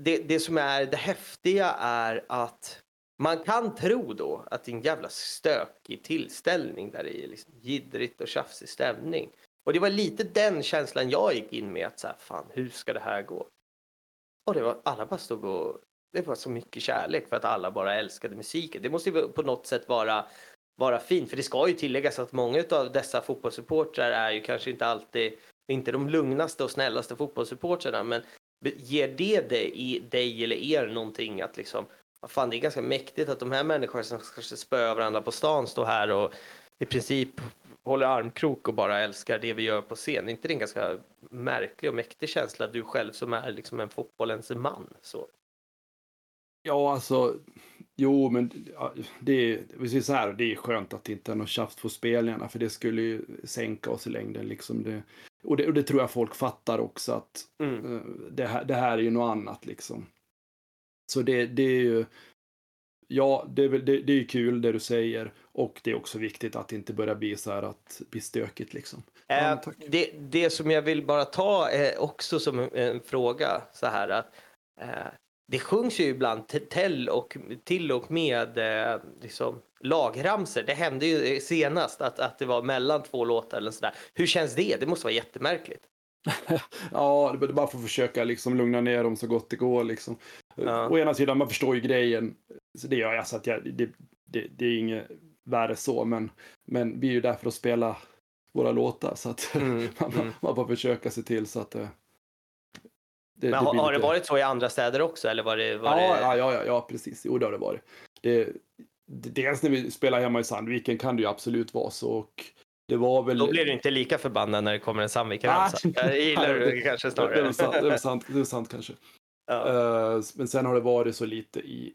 det, det som är det häftiga är att man kan tro då att det är en jävla stökig tillställning där det är liksom jiddrigt och tjafsig stämning. Och det var lite den känslan jag gick in med att så här, fan hur ska det här gå? Och det var, alla bara stod och, det var så mycket kärlek för att alla bara älskade musiken. Det måste ju på något sätt vara, vara fin. för det ska ju tilläggas att många av dessa fotbollssupportrar är ju kanske inte alltid, inte de lugnaste och snällaste fotbollssupportrarna, men ger det dig, dig eller er någonting att liksom, fan det är ganska mäktigt att de här människorna som kanske spöar varandra på stan står här och i princip håller armkrok och bara älskar det vi gör på scen. Är inte det en ganska märklig och mäktig känsla du själv som är liksom en fotbollens man? Så. Ja, alltså, jo, men det är, säger så här, det är skönt att det inte är något tjafs på spelningarna, för det skulle ju sänka oss i längden. Liksom det, och, det, och det tror jag folk fattar också, att Mm. eh, det, här, det här är ju något annat liksom. Så det, det är ju, ja, det är, det, det är ju kul det du säger, och det är också viktigt att det inte börjar bli så här att bli stökigt liksom. Ja, Eh, det, det som jag vill bara ta eh, också som en, en fråga så här att eh, det sjungs ju ibland till och, till och med eh, liksom, lagramser. Det hände ju senast att, att det var mellan två låtar eller sådär. Hur känns det? Det måste vara jättemärkligt. Ja, det är bara för att försöka liksom lugna ner dem så gott det går. Liksom. Ja. Å ena sidan, man förstår ju grejen. Så det gör jag, så att jag, det, det, det är inget värre så. Men, men vi är ju där för att spela våra låtar. Så att Mm, man, mm. man får försöka se till så att det... det, Men har, blir har det varit så i andra städer också? Eller var det, var Ja, det... ja, ja, ja, ja, precis. Jo, det har det varit. Det, det, dels när vi spelar hemma i Sandviken kan det ju absolut vara så. Och det var väl... Då blir du inte lika förbannad när det kommer en Ah, Sandviken-ramsa. Jag gillar det kanske Det, det, är sant, det, är snarare. sant, det är sant kanske. Ja. Eh, men sen har det varit så lite i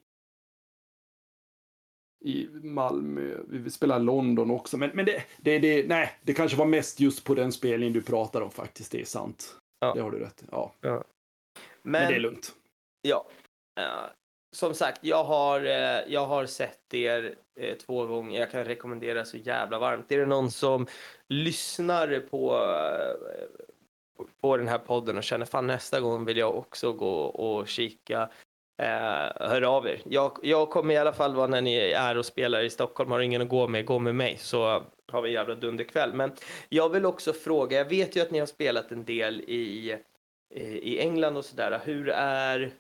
i Malmö, vi spelar London också, men, men det, det, det, nej, det kanske var mest just på den spelningen du pratar om faktiskt, det är sant. Ja. Det har du rätt i. ja. Men, Men, det är lugnt. Ja. Eh, som sagt, jag har, eh, jag har sett er eh, två gånger. Jag kan rekommendera så jävla varmt. Är det någon som lyssnar på, på- den här podden och känner fan nästa gång vill jag också gå och kika. hör av er. Jag, jag kommer i alla fall vara när ni är och spelar i Stockholm. Har ingen att gå med, gå med mig så har vi en jävla dunderkväll. Men jag vill också fråga, jag vet ju att ni har spelat en del i, i England och sådär. Hur är,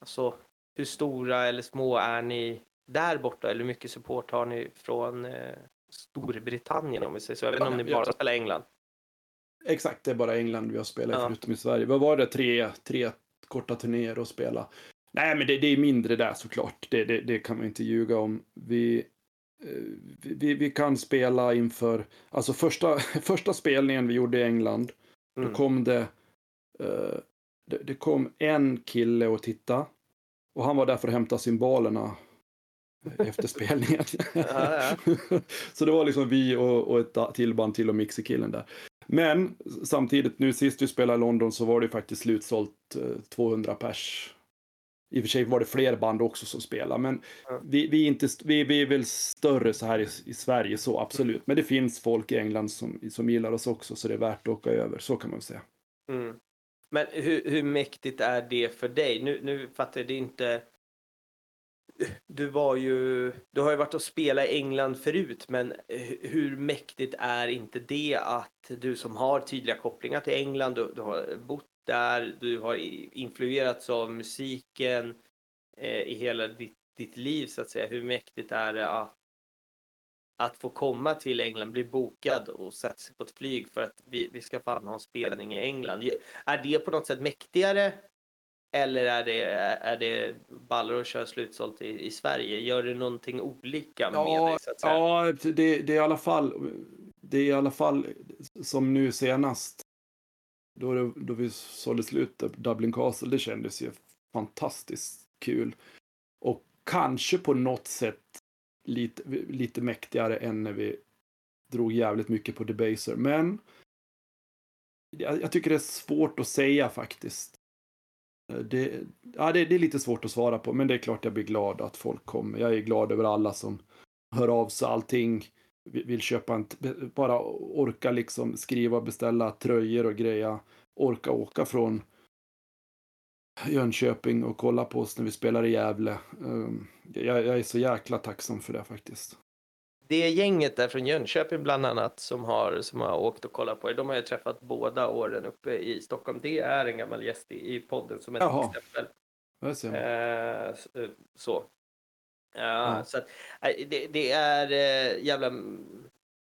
alltså, hur stora eller små är ni där borta? Eller hur mycket support har ni från eh, Storbritannien om vi säger så? Jag vet inte om ni bara spelar England. Exakt, det är bara England vi har spelat Ja. förutom i Sverige. Vad var det? Tre, tre korta turnéer att spela. Nej, men det, det är mindre där såklart. Det, det, det kan man inte ljuga om. Vi, eh, vi, vi kan spela inför, alltså första, första spelningen vi gjorde i England, Mm. då kom det, eh, det, det kom en kille och titta. Och han var där för att hämta symbolerna efter spelningen. Ja, Så det var liksom vi och, och ett till band till och mixerkillen där. Men samtidigt, nu sist vi spelade i London så var det faktiskt slutsålt eh, 200 pers. I och för sig var det fler band också som spelade, men Ja. vi, vi, är inte, vi, vi är väl större så här i, i Sverige, så absolut. Men det finns folk i England som, som gillar oss också, så det är värt att åka över, så kan man väl säga. Mm. Men hur, hur mäktigt är det för dig? Nu, nu fattar jag det inte. Du var ju, du har ju varit och spelat i England förut, men hur mäktigt är inte det att du som har tydliga kopplingar till England, du, du har bott där, du har influerats av musiken eh, i hela ditt, ditt liv så att säga. Hur mäktigt är det att, att få komma till England, bli bokad och sätta sig på ett flyg för att vi, vi ska fan ha en spelning i England. Är det på något sätt mäktigare? Eller är det, är det ballor att köra slutsålt i, i Sverige? Gör det någonting olika med dig så att säga? ja det, det är i alla fall, det är i alla fall som nu senast. Då, det, då vi sålde slut Dublin Castle, det kändes ju fantastiskt kul. Och kanske på något sätt lite, lite mäktigare än när vi drog jävligt mycket på Debaser. Men jag, jag tycker det är svårt att säga faktiskt. Eh, det, ja, det, det är lite svårt att svara på, men det är klart jag blir glad att folk kommer. Jag är glad över alla som hör av sig, allting. Vill köpa en, bara orka liksom skriva, beställa tröjor och greja. Orka åka från Jönköping och kolla på oss när vi spelar i Gävle. Um, jag, jag är så jäkla tacksam för det faktiskt. Det gänget där från Jönköping bland annat som har, som har åkt och kollat på er, de har jag träffat båda åren uppe i Stockholm. Det är en gammal gäst i, i podden som ett Jaha. exempel. Eh, eh, så. Ja, Ja. så att, det, det är eh, jävla mm,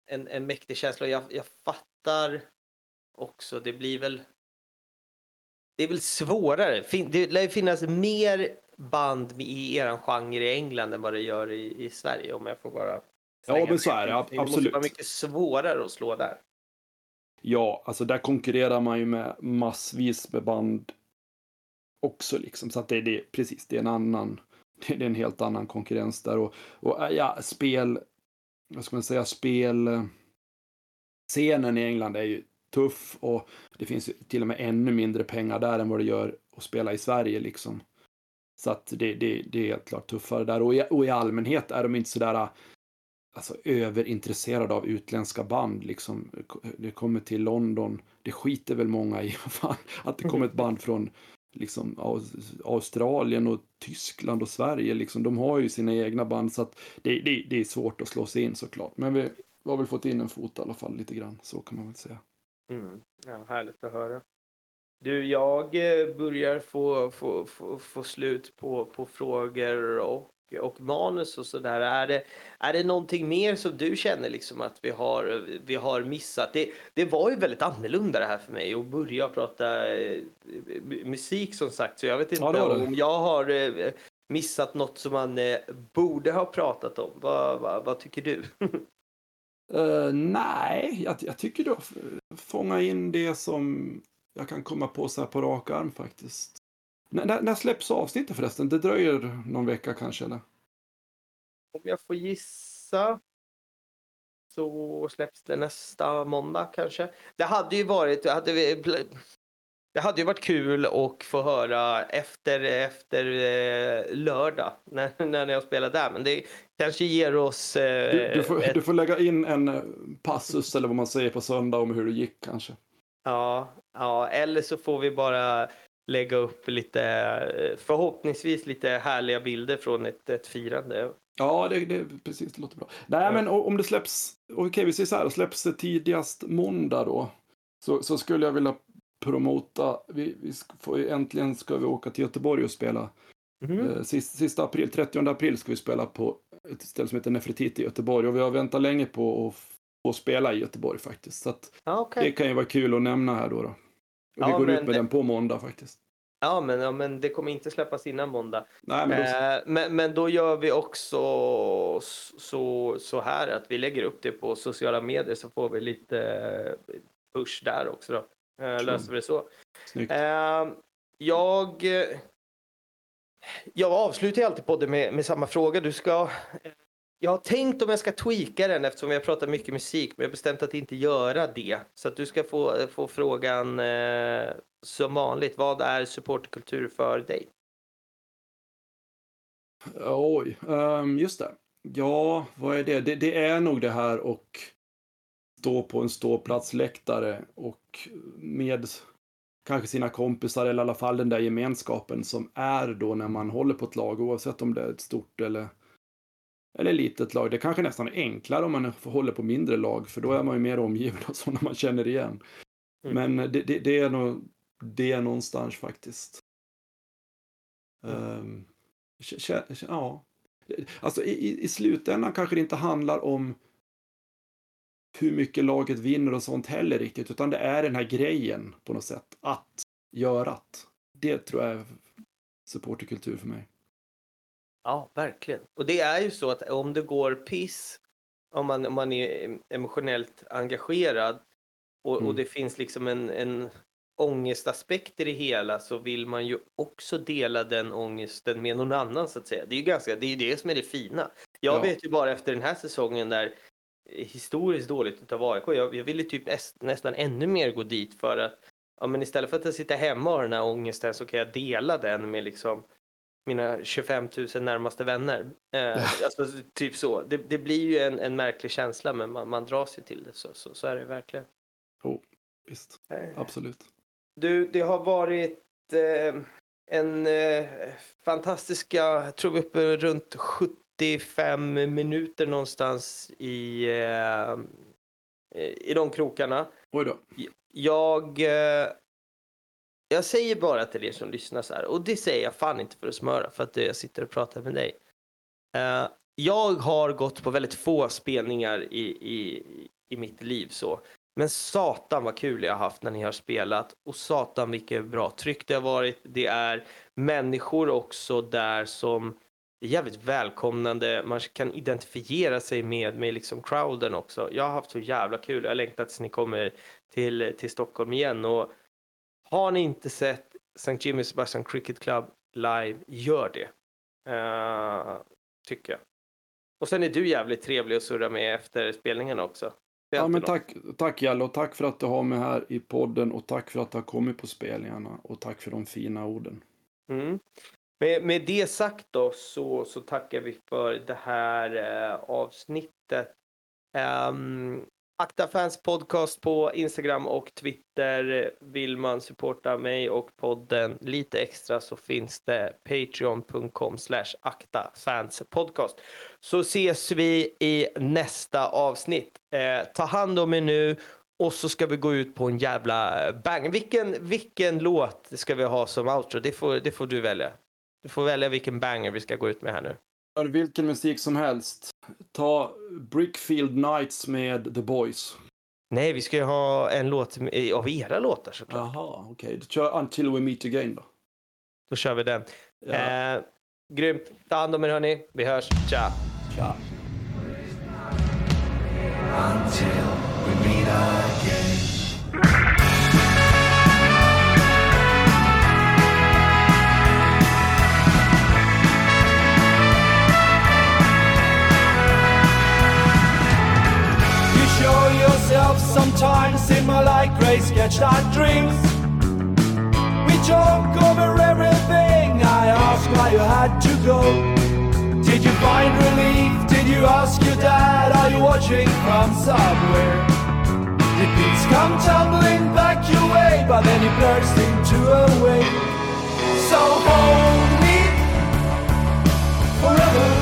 en, en mäktig känsla. Jag, jag fattar också, det blir väl det är väl svårare. Det lär ju finnas mer band i eran genre i England än vad det gör i, i Sverige om jag får bara Ja, men så är det, Det måste absolut. vara mycket svårare att slå där. Ja, alltså där konkurrerar man ju med massvis med band också liksom. Så att det är det, precis, det är en annan, det är en helt annan konkurrens där. Och, och äh, ja, spel, vad ska man säga, spel, eh, scenen i England är ju tuff och det finns ju till och med ännu mindre pengar där än vad det gör att spela i Sverige liksom. Så att det, det, det är helt klart tuffare där. Och i, och i allmänhet är de inte sådär alltså, överintresserade av utländska band. Liksom. Det kommer till London, det skiter väl många i fan, att det kommer ett band från liksom, Australien och Tyskland och Sverige. Liksom. De har ju sina egna band så att det, det, det är svårt att slå sig in såklart. Men vi har väl fått in en fot i alla fall lite grann, så kan man väl säga. Mm. Ja, härligt att höra. Du, jag eh, börjar få, få, få, få slut på, på frågor och, och manus och sådär. Är det, är det någonting mer som du känner liksom att vi har, vi har missat? Det, det var ju väldigt annorlunda det här för mig att börja prata eh, mu- musik som sagt. Så jag vet inte Ja, om jag har eh, missat något som man borde ha pratat om. Vad, vad, vad tycker du? Uh, nej, jag, jag tycker du har fångat in det som jag kan komma på så här på rak arm faktiskt. När, när, när släpps avsnittet förresten? Det dröjer någon vecka kanske eller? Om jag får gissa så släpps det nästa måndag kanske. Det hade ju varit, hade, vi- det hade ju varit kul att få höra efter, efter eh, lördag när, när jag spelar där. Men det kanske ger oss... Eh, Du, du, får, ett, du får lägga in en eh, passus eller vad man säger på söndag om hur det gick kanske. ja, ja, eller så får vi bara lägga upp lite, eh, förhoppningsvis lite härliga bilder från ett, ett firande. Ja, det, det, precis, det låter bra. Nej, Ja. men om det släpps, okej vi säger så här, släpps det tidigast måndag då, så, så skulle jag vilja promota, vi, vi får, ju- äntligen ska vi åka till Göteborg och spela. Eh, sist, sista april, 30 april ska vi spela på ett ställe som heter Nefertiti i Göteborg och vi har väntat länge på att få spela i Göteborg faktiskt. Så okej. det kan ju vara kul att nämna här då. då. Och Ja, vi går ut med det- den på måndag faktiskt. Ja, men, ja, men det kommer inte släppas innan måndag. Nej, men då, Eh, men, men då gör vi också så, så här att vi lägger upp det på sociala medier så får vi lite eh, push där också. Då. Eh, löser vi det så. snyggt. Eh, jag, jag avslutar alltid podden med, med samma fråga. Du ska, jag har tänkt om jag ska tweaka den eftersom vi har pratat mycket musik, men jag har bestämt att inte göra det. Så att du ska få, få frågan eh, som vanligt. Vad är supporterkultur för dig? Oj, ehm, just det. Ja, vad är det? det? Det är nog det här och stå på en ståplatsläktare och med kanske sina kompisar eller i alla fall den där gemenskapen som är då när man håller på ett lag oavsett om det är ett stort eller eller litet lag. Det kanske nästan är enklare om man håller på mindre lag för då är man ju mer omgiven av sådana man känner igen. Mm. Men det, det, det är nog det är någonstans faktiskt. Um, ja. Alltså i, i- i slutändan kanske det inte handlar om hur mycket laget vinner och sånt heller riktigt, utan det är den här grejen på något sätt. Att görat. Det tror jag är supporterkultur för mig. Ja, verkligen. Och det är ju så att om det går piss, om man, om man är emotionellt engagerad och, och Mm. det finns liksom en, en ångestaspekt i det hela så vill man ju också dela den ångesten med någon annan så att säga. Det är ju ganska, det är ju det som är det fina. Jag Ja. vet ju bara efter den här säsongen där historiskt dåligt utav AIK, jag, jag ville typ näst, nästan ännu mer gå dit för att ja, men istället för att jag sitter hemma och har den här ångesten så kan jag dela den med liksom mina 25 000 närmaste vänner. Eh, alltså, typ så. Det, det blir ju en, en märklig känsla men man, man dras ju till det. Så, så, så är det verkligen. Visst, Eh, absolut. Du, det har varit eh, en eh, fantastiska, jag tror vi uppe runt 75 minuter någonstans i, eh, i de krokarna. Oj då. Jag, eh, jag säger bara till er som lyssnar så här, och det säger jag fan inte för att smöra, för att jag sitter och pratar med dig. Eh, jag har gått på väldigt få spelningar i, i, i mitt liv så. Men satan vad kul jag har haft när ni har spelat och satan vilket bra tryck det har varit. Det är människor också där som är jävligt välkomnande. Man kan identifiera sig med, med liksom crowden också. Jag har haft så jävla kul. Jag har längtat tills ni kommer till, till Stockholm igen. Och har ni inte sett St. Jimmy Sebastian Cricket Club live, gör det. Eh, tycker jag. Och sen är du jävligt trevlig att surra med efter spelningen också. Det Ja, men något. tack, tack Jalle och tack för att du har mig här i podden och tack för att du har kommit på spelningarna och tack för de fina orden. Mm. Med, med det sagt då så, så tackar vi för det här eh, avsnittet. Um, Akta Fans podcast på Instagram och Twitter. Vill man supporta mig och podden lite extra så finns det patreon.com slash aktafanspodcast. fans podcast. Så ses vi i nästa avsnitt. Eh, ta hand om er nu och så ska vi gå ut på en jävla bang. Vilken, vilken låt ska vi ha som outro? Det får, det får du välja. Du får välja vilken banger vi ska gå ut med här nu. Vilken musik som helst. Ta Brickfield Nights med The Boys. Nej, vi ska ju ha en låt av era låtar såklart. Jaha, okej. Okay. Kör Until We Meet Again då. Då kör vi den. Ja. Eh, grymt. Ta hand om er hörni. Vi hörs. Tja! Tja. until we meet again. time, my like grey sketch that dreams. We joke over everything. I ask why you had to go. Did you find relief? Did you ask your dad? Are you watching from somewhere? Did things come tumbling back your way? But then you burst into a wave. So hold me forever.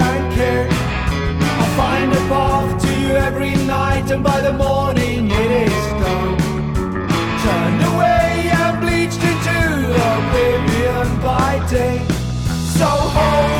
and care. I find a path to you every night, and by the morning it is gone. Turned away and bleached into oblivion by day. So hold.